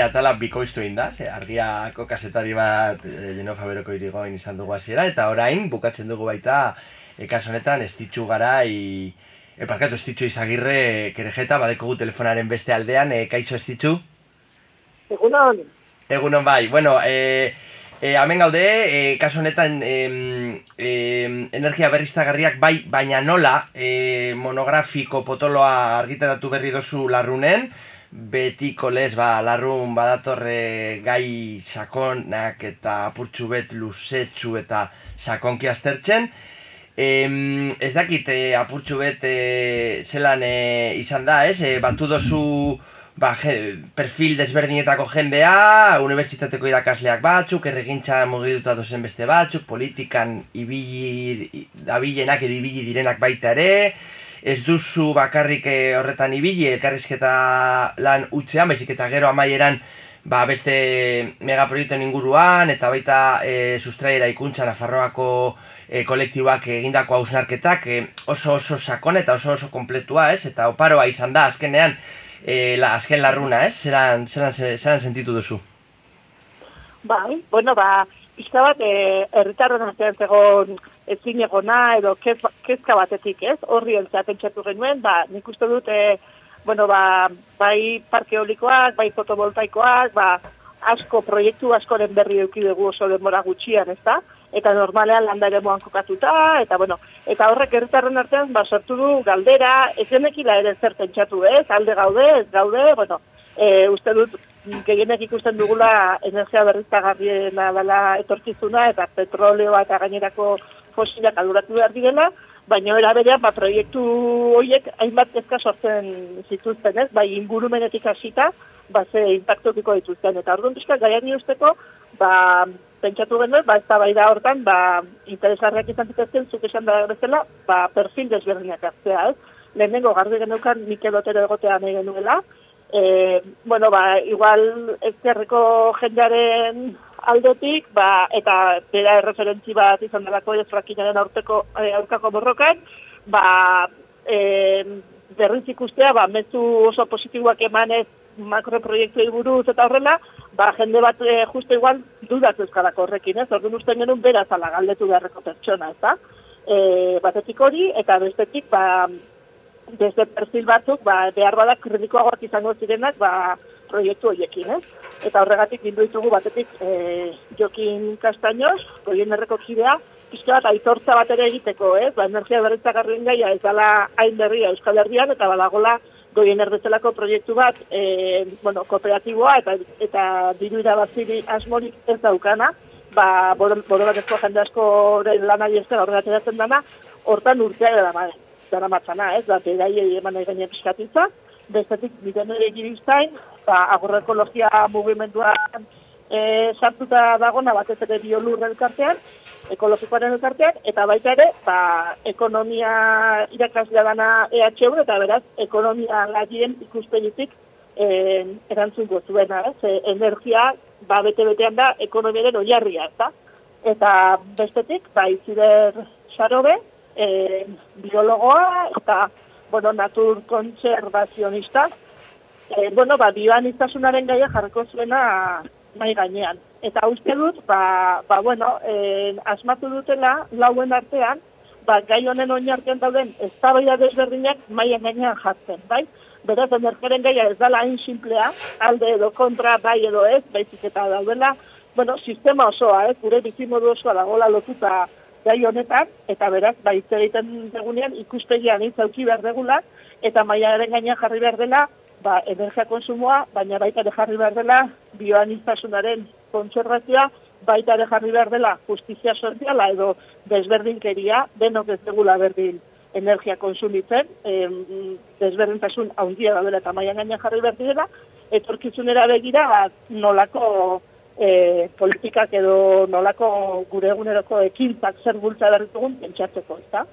atala bikoiztu egin da, ze argiako kasetari bat e, Jeno Faberoko irigoin izan dugu hasiera eta orain bukatzen dugu baita e, kasu honetan estitxu garai e, parkatu estitxu izagirre kerejeta badeko gu telefonaren beste aldean, e, kaixo estitxu?
Egunon,
Egunon bai, bueno, e, e, hemen gaude, e, kasu honetan em, em, energia berriztagarriak bai, baina nola e, monografiko potoloa argitaratu berri dozu larrunen, betiko lez, ba, larrun badatorre gai sakonak eta apurtxu bet luzetxu eta sakonki aztertzen, Em, ez dakit e, apurtxu bet e, zelan e, izan da, ez? E, batu dozu ba, je, perfil desberdinetako jendea, unibertsitateko irakasleak batzuk, erregintza mugiduta dozen beste batzuk, politikan ibili, dabilenak edo ibili direnak baita ere, ez duzu bakarrik eh, horretan ibili, elkarrizketa lan utzean, baizik eta gero amaieran ba, beste megaproiektuen inguruan, eta baita e, sustraiera ikuntza Nafarroako e, kolektiboak egindako hausnarketak e, oso oso sakon eta oso oso kompletua, ez? Eta oparoa izan da, azkenean, e, la, azken larruna, ez? Zeran, zeran, zeran sentitu duzu?
bai, bueno, ba, pixka bat, e, erritarren artean zegoen ezin egona edo kez, kezka batetik, ez? Horri entzea pentsatu genuen, ba, nik uste dut, e, bueno, ba, bai parke eolikoak, bai fotovoltaikoak, ba, asko, proiektu askoren berri eduki dugu oso denbora gutxian, ez da? Eta normalean landa ere moan kokatuta, eta bueno, eta horrek herritarren artean, ba, sortu du galdera, ez genekila ere zer pentsatu, ez? Alde gaude, ez gaude, bueno, e, uste dut, gehienek ikusten dugula energia berriztagarriena dela etorkizuna eta petroleoa eta gainerako fosilak alduratu behar direla, baina era berean ba, proiektu horiek hainbat kezka sortzen zituzten, ez? Bai ingurumenetik hasita, ba ze inpaktokiko dituzten eta orduan pixka gaiari usteko, ba pentsatu genuen, ba eztabaida hortan, ba interesgarriak izan zituzten zuk esan da bezala, ba perfil desberdinak hartzea, ez? Lehenengo garbi geneukan Mikel Otero egotea nahi genuela, e, bueno, ba, igual ezkerreko jendearen aldetik, ba, eta bera erreferentzi bat izan delako ez frakinaren aurteko e, aurkako borrokan, ba, e, berriz ikustea, ba, mezu oso positiboak emanez makroproiektu buruz eta horrela, ba, jende bat e, justo igual dudak euskarako horrekin, ez? Orduan usten genuen beraz ala galdetu beharreko pertsona, ez da? E, batetik hori, eta bestetik, ba, desde perfil batzuk, ba, behar badak kritikoagoak izango zirenak, ba, proiektu horiekin, ez? Eta horregatik bindu ditugu batetik e, Jokin Kastaños, goien erreko kidea, pixka bat aitortza bat ere egiteko, ez? Ba, energia berritzagarrien gaia ez dala hain berria Euskal Herrian, eta badagola goien erbezelako proiektu bat, e, bueno, kooperatiboa, eta, eta diru irabaziri asmorik ez daukana, ba, borogatezko jende asko lana esker horregateratzen dana, hortan urtea dara, ba, dara matzana, ez, da, beraiei eman nahi gaine piskatitza, bestetik, biden ere giriztain, ba, agorra ekologia mugimenduan e, sartuta dagona batez ere biolur elkartean, ekologikoaren elkartean, eta baita ere, ba, ekonomia irakaslea dana EHU, eta beraz, ekonomia lagien ikuspegitik e, erantzungo zuena, ez, e, energia, ba, bete-betean da, ekonomiaren oiarria, ez? Eta bestetik, ba, izider sarobe, e, biologoa, eta, bueno, natur kontserbazionista, e, bueno, ba, bioaniztasunaren gaia jarriko zuena mai gainean. Eta uste dut, ba, ba bueno, e, asmatu dutela, lauen artean, ba, gai honen oinartean dauden, ez tabaia desberdinak maien gainean jartzen, bai? Beraz, energiaren gaia ez dala hain simplea, alde edo kontra, bai edo ez, baizik eta daudela, bueno, sistema osoa, ez, gure bizimodu osoa dagoela lotuta gai honetan, eta beraz, ba, egiten degunean, ikuspegian izauki behar degula, eta maiaren gainean jarri behar dela, ba, energia konsumoa, baina baita ere jarri behar dela bioaniztasunaren kontserrazioa, baita ere jarri behar dela justizia soziala edo desberdinkeria, denok ez degula berdin energia konsumitzen, em, desberdintasun haundia da dela eta maian gainean jarri behar dela, etorkizunera begira ba, nolako e, politikak edo nolako gure eguneroko ekintzak zer bultza behar ditugun pentsatzeko, ez da?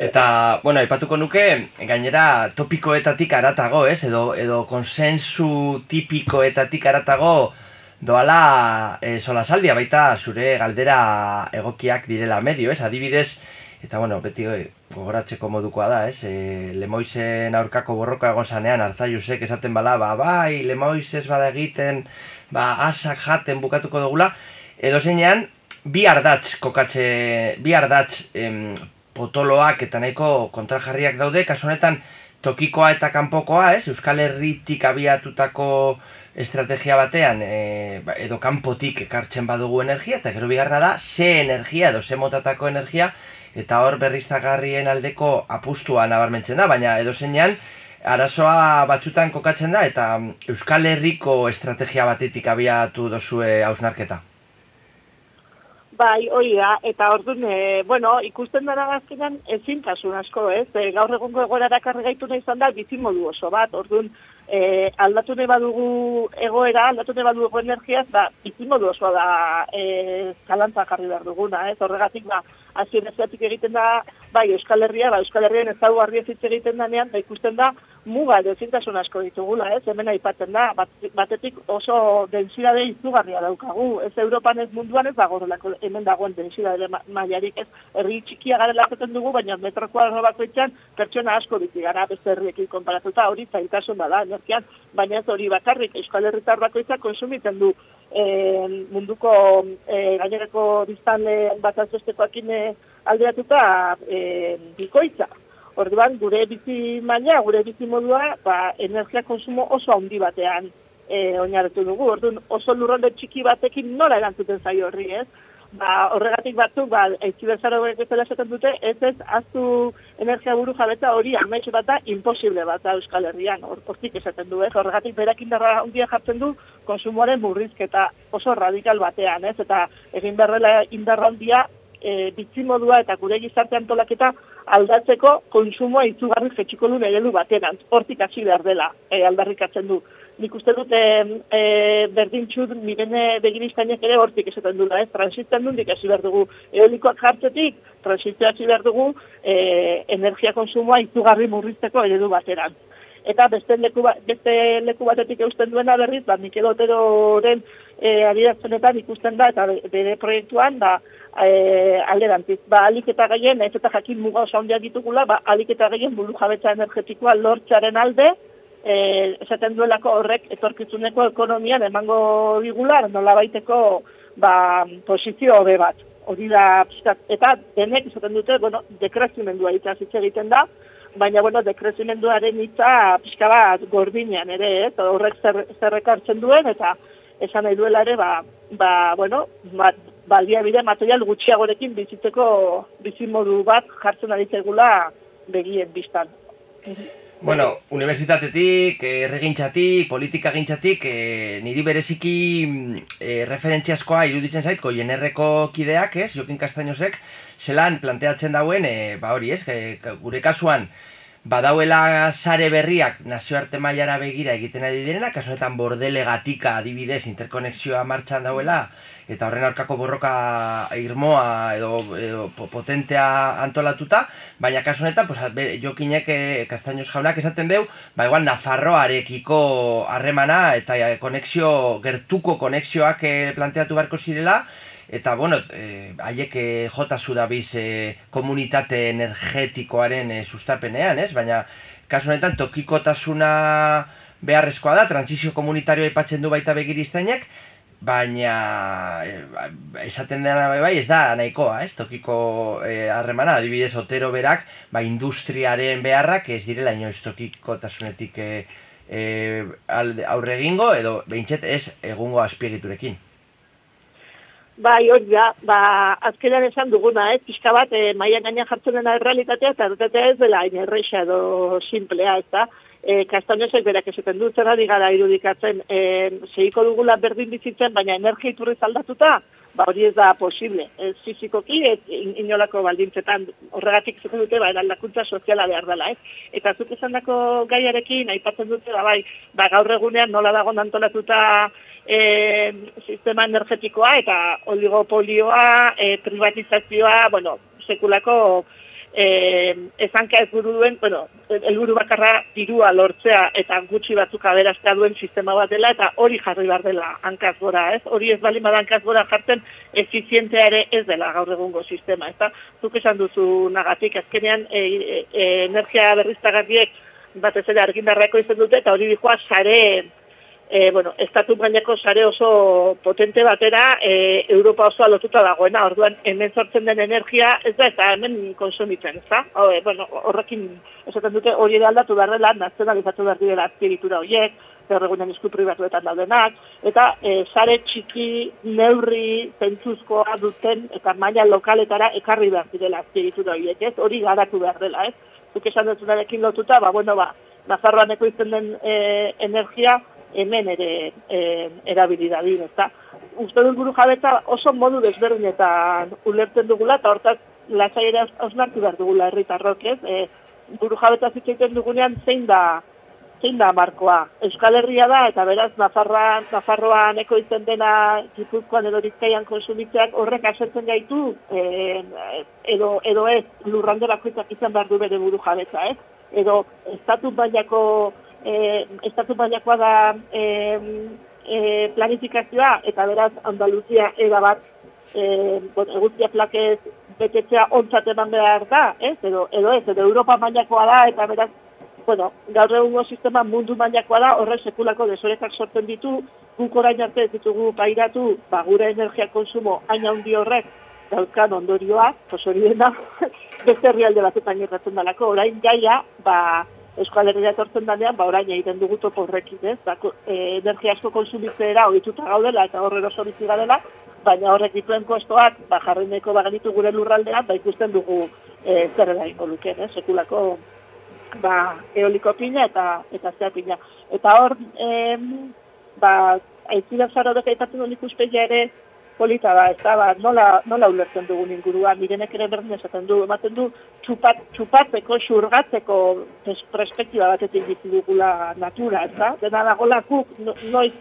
Eta, bueno, aipatuko nuke, gainera topikoetatik aratago, ez? Edo, edo konsensu tipikoetatik aratago doala e, sola saldia baita zure galdera egokiak direla medio, ez? Adibidez, eta bueno, beti eh, gogoratzeko modukoa da, ez? E, Lemoizen aurkako borroka egon zanean, hartzaiusek esaten bala, ba, bai, Lemoiz ez bada egiten, ba, asak jaten bukatuko dugula, edo zeinean, bi ardatz kokatze, bi ardatz em, potoloak eta nahiko kontrajarriak daude, kasu honetan tokikoa eta kanpokoa, ez? Euskal Herritik abiatutako estrategia batean e, edo kanpotik ekartzen badugu energia eta gero bigarna da ze energia edo ze motatako energia eta hor berriztagarrien aldeko apustua nabarmentzen da, baina edo zeinan arazoa batzutan kokatzen da eta Euskal Herriko estrategia batetik abiatu dozue hausnarketa.
Bai, hori da, eta orduan, e, bueno, ikusten dara gazkenan ezintasun asko, ez? E, gaur egungo egoera dakarri gaitu nahi izan da, bizimodu oso bat, orduan, e, aldatu nahi badugu egoera, aldatu nahi badugu energiaz, ba, bizimodu oso da e, zalantza jarri behar duguna, ez? Horregatik, ba, azien egiten da, bai, Euskal Herria, ba, Euskal Herrian ez dago ez egiten danean, ba, ikusten da, muga edo asko ditugula, ez, hemen aipatzen da, batetik oso densidade izugarria daukagu, ez Europan ez munduan ez dago hemen dagoen densidade mailarik ez, herri txikia zaten dugu, baina metro kuadro bakoitzan pertsona asko biti gara, beste herriekin konparatuta, hori zaitasun bada, energian, baina ez hori bakarrik, euskal herritar bakoitzak konsumitzen du e, munduko e, gainereko biztanle bat azbestekoakin eh, aldeatuta e, bikoitza. Orduan, gure bizi maila, gure bizi modua, ba, energia konsumo oso handi batean e, oinarretu dugu. Orduan, oso lurralde txiki batekin nola erantzuten zaio horri, ez? Ba, horregatik batzuk, ba, eitzi bezara horrek bezala esaten dute, ez ez, aztu energia buru jabeta hori amaitxe bat da, imposible bat da Euskal Herrian, hortik esaten du, ez? Horregatik berak indarra handia jartzen du, konsumoaren burrizketa oso radikal batean, ez? Eta egin berrela indarra handia, e, bizimodua eta gure gizarte antolaketa aldatzeko konsumoa itzugarri jetxiko du eredu batean, hortik hasi behar dela e, aldarrikatzen du. Nik uste dute e, berdintxut mirene begiristainek ere hortik esaten dula, ez? Transisten dundik hasi behar dugu eolikoak jartzetik, transizio hasi behar dugu e, energia konsumoa itzugarri murrizteko eredu batean. Eta beste leku, ba, beste leku batetik eusten duena berriz, ba, Mikel Oteroren e, ikusten da, eta bere proiektuan, ba, e, alderantziz. Ba, alik eta gehien, ez eta jakin muga osa ondia ditugula, ba, alik eta gehien bulu jabetza energetikoa lortzaren alde, e, esaten duelako horrek etorkizuneko ekonomian emango digula, nola baiteko ba, posizio hobe bat. Hori da, eta denek esaten dute, bueno, dekrezimendua hitza hitz egiten da, baina, bueno, dekrezimenduaren hitza pixka bat gordinean ere, ez, horrek zer, zerrekartzen duen, eta esan nahi duela ere, ba, ba bueno, baldia bide material gutxiagorekin bizitzeko bizimodu bat jartzen ari zegula begien biztan.
Bueno, unibertsitatetik, erregintzatik, politika gintzatik, e, niri bereziki e, referentziaskoa iruditzen zait, jenerreko kideak, ez, Jokin Kastainozek, zelan planteatzen dauen, e, ba hori, ez, e, gure kasuan, badauela sare berriak nazioarte mailara begira egiten ari direna, kasuetan bordele gatika adibidez interkonexioa martxan dauela, eta horren aurkako borroka irmoa edo, edo potentea antolatuta, baina kasuetan, pues, jokinek e, jaunak esaten deu, ba igual Nafarroarekiko harremana eta e, konexio, gertuko konexioak e, planteatu beharko zirela, eta bueno, eh, haiek eh, jota zu da biz eh, komunitate energetikoaren eh, sustapenean, ez? Baina kasu honetan tokikotasuna beharrezkoa da, transizio komunitarioa aipatzen du baita begiristainek, baina eh, esaten dena bai, bai ez da nahikoa, ez? Tokiko eh, harremana, adibidez Otero berak, ba industriaren beharrak ez direla inoiz tokikotasunetik eh, eh, aurre egingo edo behintzet ez egungo azpiegiturekin.
Bai, hori da, ba, azkenean esan duguna, ez, pixka bat, e, maian gainean jartzen dena errealitatea, eta ez dela, hain erreixa edo simplea, ez da. E, Kastainozek berak esaten dut, zer gara irudikatzen, e, segiko dugula berdin bizitzen, baina energia iturri zaldatuta, ba, hori ez da posible. Ez fizikoki, ez inolako baldintzetan, horregatik zuko dute, ba, aldakuntza soziala behar dela, ez. Eta zuk esan dako gaiarekin, aipatzen dute, ba, bai, ba, gaur egunean nola dago antolatuta, e, sistema energetikoa eta oligopolioa, e, privatizazioa, bueno, sekulako eh esanka ez buru duen, bueno, helburu bakarra dirua lortzea eta gutxi batzuk aberaztea duen sistema bat dela eta hori jarri behar dela hankaz gora, ez? Hori ez bali bada hankaz gora jartzen efizientea ere ez dela gaur egungo sistema, ezta? Zuk esan duzu nagatik azkenean e, e, e, energia berriztagarriek batez ere argindarrako izan dute eta hori dijoa sare e, bueno, estatu bainako sare oso potente batera e, Europa osoa lotuta dagoena, orduan hemen sortzen den energia ez da eta hemen konsumitzen, ez da? E, bueno, horrekin esaten dute hori ere aldatu behar dela, nazionalizatu behar dira azpiritura horiek, gaur egunen esku pribatuetan daudenak, eta e, sare txiki, neurri, zentzuzkoa duten, eta maila lokaletara ekarri behar direla azpiritura horiek, ez? Hori garatu behar dela, ez? Zuk esan dutunarekin lotuta, ba, bueno, ba, Nazarroan ekoizten den e, energia, hemen ere e, erabili da din, ezta. Uste dut buru jabetza oso modu desberdinetan ulertzen dugula, eta hortaz lasai ere osnartu behar dugula herritarrok, ez? E, buru jabetza zitzaiten dugunean zein da zein da markoa. Euskal Herria da, eta beraz, Nafarroan, Nafarroan eko izan dena Gipuzkoan edo Bizkaian konsumitzeak horrek asertzen gaitu, e, edo, edo ez, lurrande bakoitzak izan behar du bere buru jabetza, ez? Edo, estatu bainako e, estatu baiakoa da e, e, planifikazioa, eta beraz Andaluzia ega bat e, eguztia plakez betetzea ontzat eman behar da, ez? Edo, edo ez, edo Europa mailakoa da, eta beraz, bueno, gaur egungo sistema mundu mailakoa da, horre sekulako desorekak sortzen ditu, guk orain arte ez ditugu pairatu, ba, gure energia konsumo aina handi horrek, dauzkan ondorioak, hori dena, beste herrialde batetan irratzen dalako, orain jaia, ba, Euskal Herria etortzen danean, ba orain egiten dugu topo horrekin, ez? Ba, e, energia asko konsumitzera ohituta gaudela eta horren oso bizi garela, baina horrek dituen kostoak, ba jarreneko bagenitu gure lurraldean, ba ikusten dugu e, zer eraingo luke, ez? Sekulako ba eoliko pina eta eta zea pina. Eta hor, em, ba aitzira zara dut aipatzen duen ikuspegia ere, polita da, ez da, ba, nola, nola ulertzen dugun ingurua, mirenek ere berdin esaten du, ematen du, txupat, txupatzeko, xurgatzeko perspektiba batetik ditu dugula natura, ez da, dena dago lakuk, no, noiz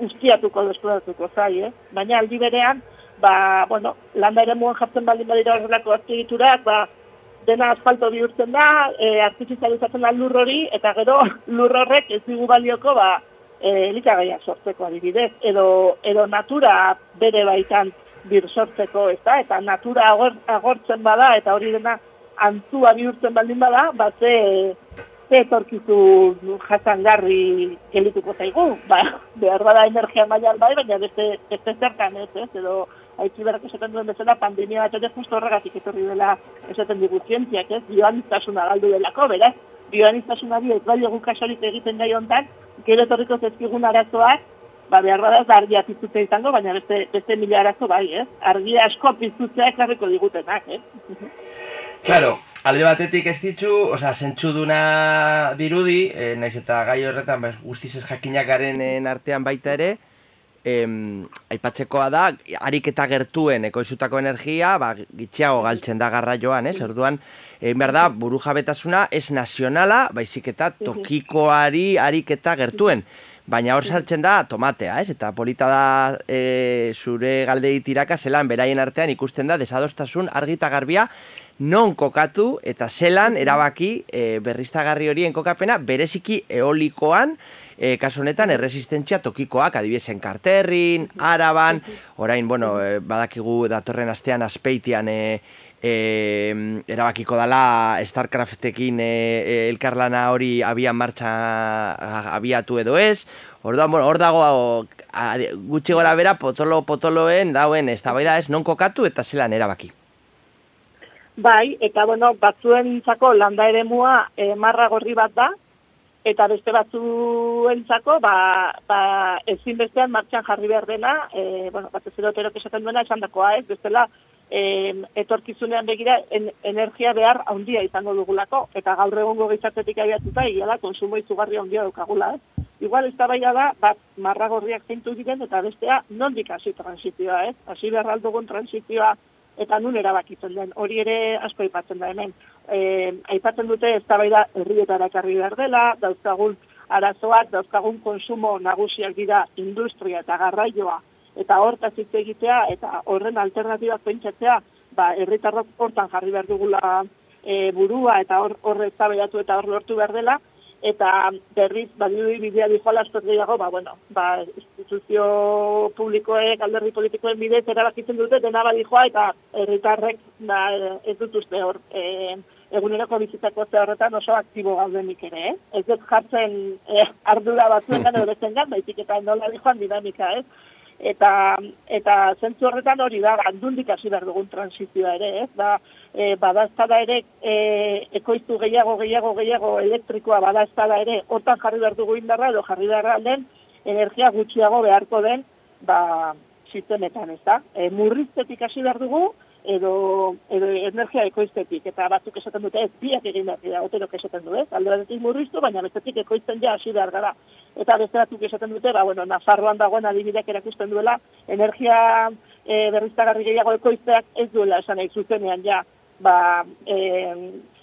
ustiatuko desplodatuko zai, eh? baina aldi berean, ba, bueno, landa ere muan jartzen baldin badira horrelako azpigiturak, ba, dena asfalto bihurtzen da, e, artifizializatzen da lur hori, eta gero lur horrek ez digu balioko, ba, e, elikagaia sortzeko adibidez, edo, edo natura bere baitan bir sortzeko, ez da? Eta natura agortzen bada, eta hori dena antzua bihurtzen baldin bada, bat ze, ze etorkizu jasangarri gelituko zaigu, ba, behar bada energia maial bai, baina beste, beste zertan ez, ez, edo haitzi berak esaten duen bezala, pandemia bat ere justo horregatik etorri dela esaten digu zientziak, ez, joan galdu delako, beraz, bioaniztasunari ez bai dugu kasorik egiten gai hontan, gero etorriko zezkigun arazoak, ba, behar bada ez argia piztutzea izango, baina beste, beste mila arazo bai, ez? Argia asko piztutzea ekarriko digutenak, ez?
Claro, alde batetik ez ditzu, oza, duna dirudi, eh, naiz eta gai horretan, bez, guztiz ez jakinak garen artean baita ere, em, aipatzekoa da, harik eta gertuen ekoizutako energia, ba, gitxiago galtzen da garraioan, ez? Orduan, egin behar da, buru jabetasuna ez nazionala, baizik eta tokikoari harik eta gertuen. Baina hor sartzen da tomatea, ez? Eta polita da e, zure galdei tiraka zelan beraien artean ikusten da desadostasun argita garbia non kokatu eta zelan erabaki e, berriztagarri horien kokapena bereziki eolikoan e, kasu honetan erresistentzia tokikoak, adibiesen karterrin, araban, orain, bueno, e, badakigu datorren astean aspeitian e, e, erabakiko dala Starcraftekin e, e, elkarlana hori abian martxa abiatu edo ez, Orduan, bueno, hor dago a, gutxi gora bera potolo potoloen dauen eztabaida ez non kokatu eta zelan erabaki.
Bai, eta bueno, batzuen zako landa eremua e, marra gorri bat da, eta beste batzuentzako ba, ba ezin bestean martxan jarri behar dena, e, bueno, bat ez eroterok esaten duena esan dakoa ez, bestela e, etorkizunean begira energia behar handia izango dugulako, eta gaur egongo gizartetik abiatuta, egia da, konsumo izugarri handia dukagula ez. Igual ez da bai da, bat marragorriak zeintu diren, eta bestea nondik hasi transizioa ez, hasi behar aldugun transizioa eta nun erabakitzen den, hori ere asko aipatzen da hemen. Eh, aipatzen dute ez da herrietara ekarri behar dela, dauzkagun arazoak, dauzkagun konsumo nagusiak dira industria eta garraioa, eta hortaz hitz egitea, eta horren alternatibak pentsatzea, ba, herritarrok hortan jarri behar dugula e, burua eta hor hor eztabaidatu eta hor lortu behar dela eta berriz badirudi bidea dijoala askoz gehiago, ba, bueno, ba, instituzio publikoek, alderdi politikoen bidez, erabakitzen dute, dena badijoa, eta herritarrek ba, ez dut uste hor, e, eguneroko bizitzako ze horretan oso aktibo gaudenik ere, eh? Ez dut jartzen eh, ardura batzuetan edo bezengan, baizik eta nola dijoan dinamika, ez? eta eta zentzu horretan hori da andundik hasi behar dugun transizioa ere, ez? Da e, badaztada ere e, ekoiztu gehiago gehiago gehiago elektrikoa badaztada ere hortan jarri behar dugu indarra edo jarri behar den energia gutxiago beharko den ba sistemetan, ez da? E, murriztetik hasi behar dugu edo, edo energia ekoiztetik, eta batzuk esaten dute ez, biak egin behar dira, oterok esaten du, ez? Alde batetik murriztu, baina bestetik ekoizten ja hasi behar gara. Eta beste batzuk esaten dute, ba, bueno, Nafarroan dagoen adibideak erakusten duela, energia e, berriztagarri gehiago ekoizteak ez duela esan nahi zuzenean ja, ba, e,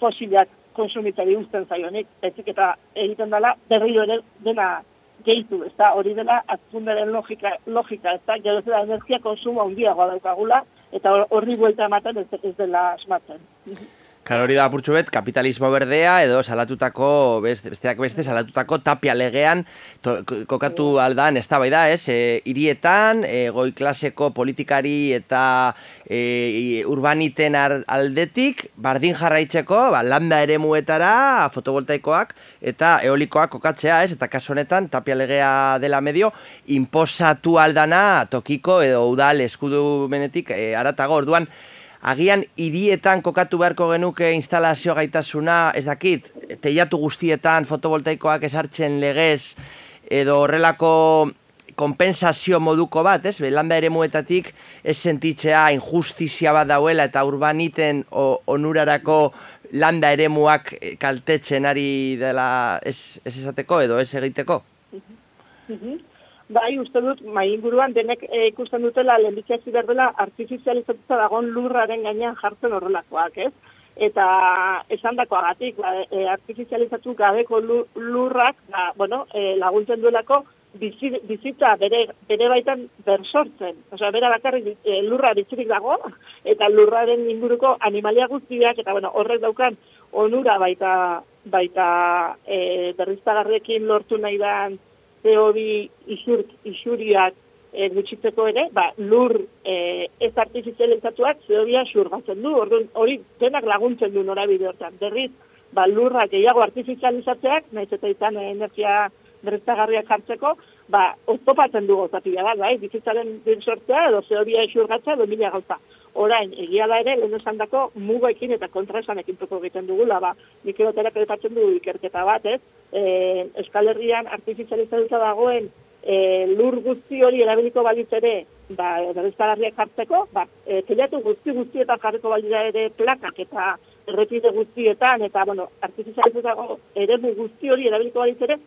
fosilak konsumitari usten zaionik, ezik eta egiten dela berriro ere dena gehitu, ez da, hori dela azkundaren logika, logika ez da, gero da energia konsumo handiagoa daukagula, eta horri buelta ematen ez, ez dela asmatzen.
Klar, hori da apurtxu bet, kapitalismo berdea edo salatutako, beste, besteak beste, salatutako tapia legean to, kokatu aldan ez da ez? E, irietan, e, goi klaseko politikari eta e, urbaniten aldetik, bardin jarraitzeko, ba, landa ere muetara, fotovoltaikoak eta eolikoak kokatzea, ez? Eta kaso honetan, tapia legea dela medio, imposatu aldana tokiko edo udal eskudu benetik e, aratago, orduan, agian hirietan kokatu beharko genuke instalazio gaitasuna, ez dakit, teiatu guztietan fotovoltaikoak esartzen legez, edo horrelako kompensazio moduko bat, ez? Belanda ere muetatik ez sentitzea injustizia bat dauela eta urbaniten o, onurarako landa ere muak kaltetzen ari dela ez, ez esateko edo ez egiteko?
Bai, uste dut, mai inguruan denek e, ikusten dutela lehenbizia ziberdela artifizializatuta dagoen lurraren gainean jartzen horrelakoak, ez? Eta esan dakoagatik, ba, e, artifizializatu gabeko lurrak, ba, bueno, e, laguntzen duelako bizitza bere, bere baitan bersortzen. Osea, bera bakarrik e, lurra bizirik dago, eta lurraren inguruko animalia guztiak, eta bueno, horrek daukan onura baita, baita e, berriztagarrekin lortu nahi dan CO2 isur, isuriak e, gutxitzeko ere, ba, lur e, ez artifizializatuak CO2 xurgatzen du, orduan hori denak laguntzen du norabide hortan. Berriz, ba, lurra gehiago artifizializatzeak, nahiz eta izan energia berriztagarriak jartzeko, ba, oztopatzen du gozatia da, bai, bizitzaren din sortzea edo CO2 xurgatzea edo mila gauza. Orain, egia da ere, lehen esan dako, mugoekin eta kontraesanekin toko egiten dugula, ba, nik eroterak edatzen du ikerketa bat, ez? E, Euskal Herrian artifizializatuta dagoen e, lur guzti hori erabiliko balitz ere, ba, berriztagarriak jartzeko, ba, e, telatu guzti guztietan jarriko balira ere plakak eta errepide guztietan, eta, bueno, artifizializatuta ere guzti hori erabiliko balitz ere,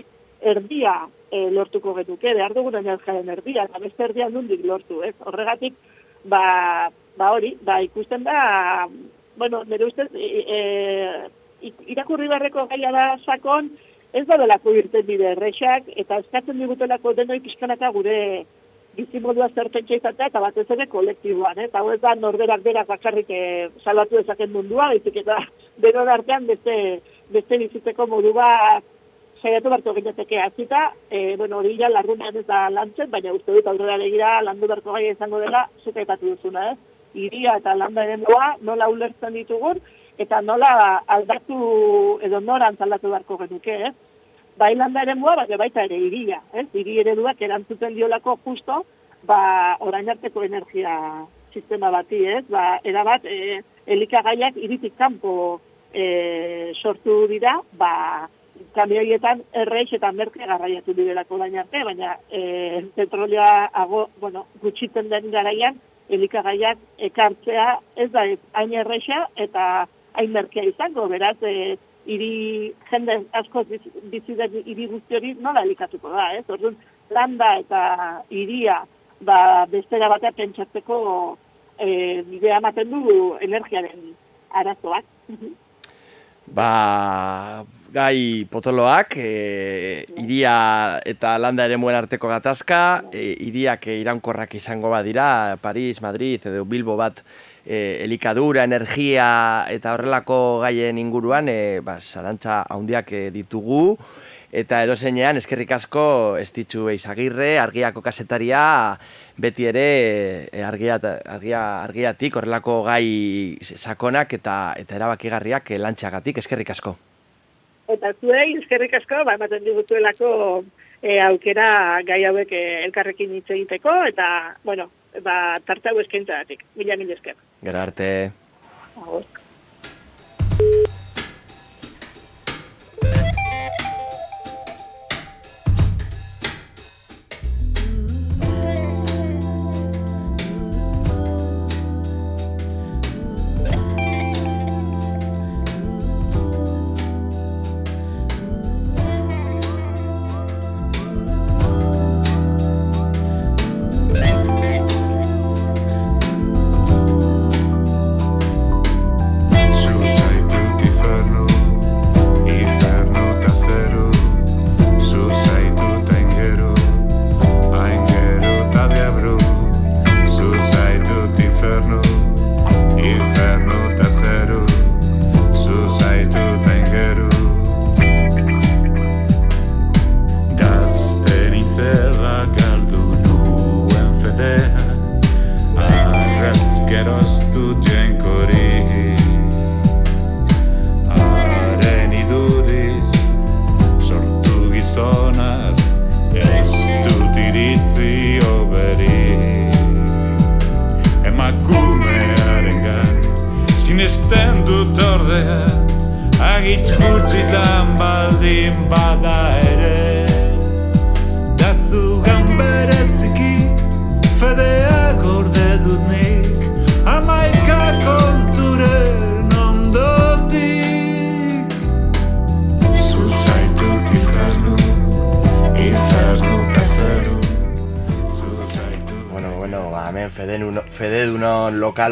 erdia e, lortuko getuke, behar dugun energiaren erdia, eta beste erdia nundik lortu, ez? Horregatik, ba, ba hori, ba ikusten da, bueno, nire ustez, e, e, irakurri barreko gaia da sakon, ez da delako irten bide errexak, eta eskatzen digutelako denoi pixkanaka gure bizimodua zertentxe izatea, eta batez ere kolektiboan, eh? eta ez da norberak berak bakarrik e, salatu ezaken mundua, ezik eta denon artean beste, beste bizitzeko modu bat saiatu barko gineteke azita, e, bueno, hori ja larrunean ez da lantzen, baina uste dut aurrera legira landu barko gaia izango dela, zuka ipatu duzuna, eh? iria eta landa ere nola ulertzen ditugun, eta nola aldatu edo noran aldatu beharko genuke, eh? Bai landa ere baina baita ere iria, eh? Iri ereduak erantzuten diolako justo, ba, orain arteko energia sistema bati, ez? Ba, erabat, e, elikagaiak iritik kanpo e, sortu dira, ba, kamioietan erreix eta merke garraiatu direlako dain arte, baina e, petrolioa ago, bueno, gutxitzen den garaian, elikagaiak ekartzea ez da hain erresa eta hain merkea izango, beraz, e, iri jende asko bizi den iri guzti hori nola elikatuko da, ez? Orduan, landa eta iria ba, bestera batea pentsatzeko e, bidea ematen du energiaren arazoak.
Ba, gai potoloak, e, iria eta landa ere muen arteko gatazka, e, iriak iraunkorrak izango badira, Paris, Madrid edo Bilbo bat e, elikadura, energia eta horrelako gaien inguruan e, ba, zalantza handiak e, ditugu. Eta edo zeinean, eskerrik asko, estitzu eizagirre, argiako kasetaria, beti ere e, argia, argia, argiatik horrelako gai sakonak eta eta erabakigarriak e, lantxagatik, eskerrik asko.
Eta zuei, eskerrik asko, ba, ematen digutuelako e, aukera gai hauek e, elkarrekin hitz egiteko, eta, bueno, ba, tarte hau eskaintza datik. Mila, mila esker.
Gero arte.
Agur.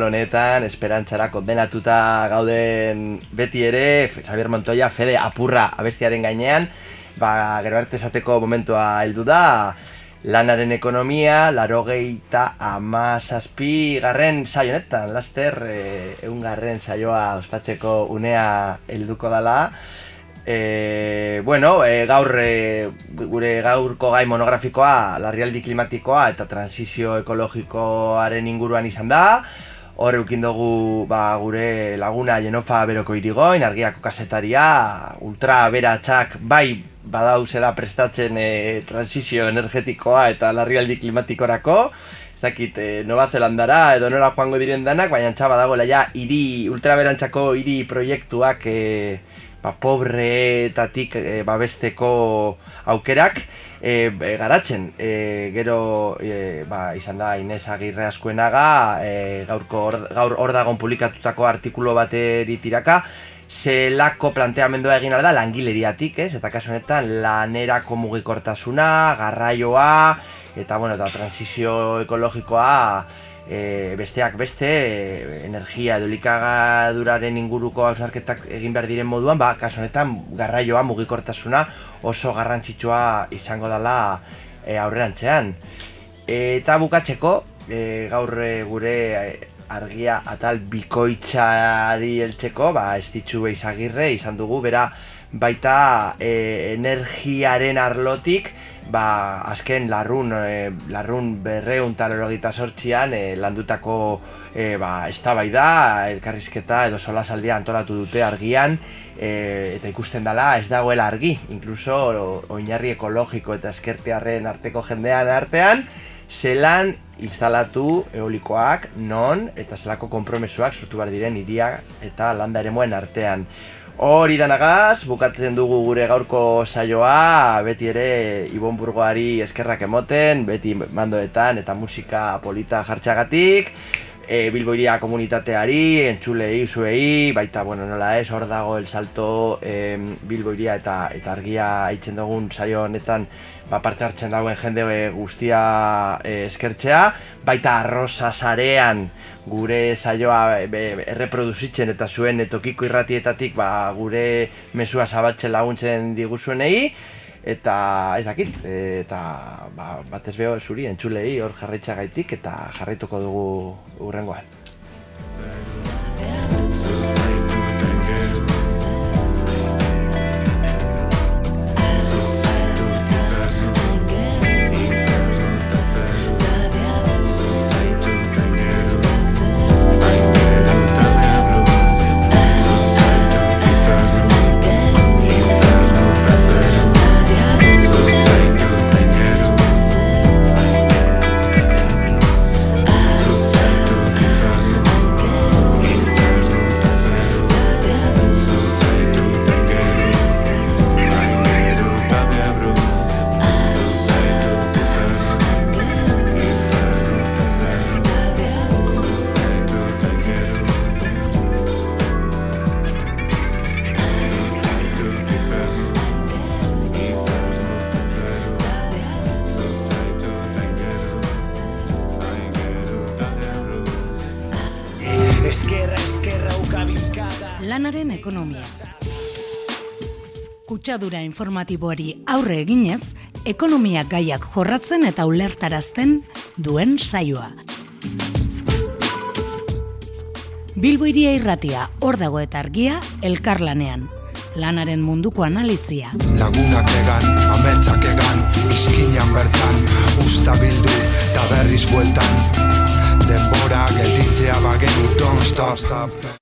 Honetan, esperantzara kondenatuta gauden beti ere, Xabier Montoya, fede apurra abestiaren gainean, ba, gero arte esateko momentua heldu da, lanaren ekonomia, larogeita amazazpi garren saio honetan, laster, e, eun garren saioa ospatzeko unea helduko dala, E, bueno, e, gaur e, gure gaurko gai monografikoa larrialdi klimatikoa eta transizio ekologikoaren inguruan izan da. Hor eukin dugu ba, gure laguna Jenofa Beroko irigoin, argiako kasetaria, ultra beratxak bai badauzela prestatzen e, transizio energetikoa eta larrialdi klimatikorako. Ez dakit, e, Nova Zelandara edo nora joango diren danak, baina txaba dagoela ja hiri ultraberantxako hiri proiektuak e, ba, pobreetatik e, babesteko aukerak e, garatzen. E, gero e, ba, izan da Inez Agirre askuenaga e, gaurko or, gaur hor dagon publikatutako artikulu bateri tiraka zelako planteamendua egin alda langileriatik, ez? Eta kasu honetan lanerako mugikortasuna, garraioa eta bueno, eta transizio ekologikoa e, besteak beste e, energia edo elikagaduraren inguruko hausnarketak egin behar diren moduan, ba, kasu honetan garraioa mugikortasuna oso garrantzitsua izango dela e, aurrerantzean. Eta bukatzeko, e, gaur e, gure e, argia atal bikoitzari heltzeko, ba, ez ditzu izagirre izan dugu, bera baita e, energiaren arlotik, ba, azken larrun, e, larrun berreun talorogita sortzian e, landutako e, ba, eztabaida, elkarrizketa edo solasaldia antolatu dute argian, e, eta ikusten dela ez dagoela argi, incluso o- oinarri ekologiko eta eskertearren arteko jendean artean, zelan instalatu eolikoak, non, eta zelako konpromesuak sortu behar diren iria eta landa eremoen artean. Hori danagaz, bukatzen dugu gure gaurko saioa, beti ere Ibon Burgoari eskerrak emoten, beti mandoetan eta musika polita jartxagatik, e, Bilboiria komunitateari, entzulei, zuei, baita, bueno, nola ez, hor dago el salto e, Bilboiria eta, eta argia aitzen dugun saio honetan ba, parte hartzen dagoen jende guztia e, eskertzea, baita arrosa sarean gure saioa erreproduzitzen eta zuen tokiko irratietatik ba, gure mesua zabaltzen laguntzen diguzuenei, eta ez dakit, e, eta ba, batez beho zuri entzulei hor jarraitza gaitik eta jarraituko dugu urrengoan.
Kutsadura informatiboari aurre eginez, ekonomia gaiak jorratzen eta ulertarazten duen saioa. Bilbo iria irratia, hor dago eta argia, elkarlanean. Lanaren munduko analizia.
Lagunak egan, ametsak egan, izkinan bertan, usta bildu, eta berriz bueltan. Denbora gelditzea bagenu, don't stop.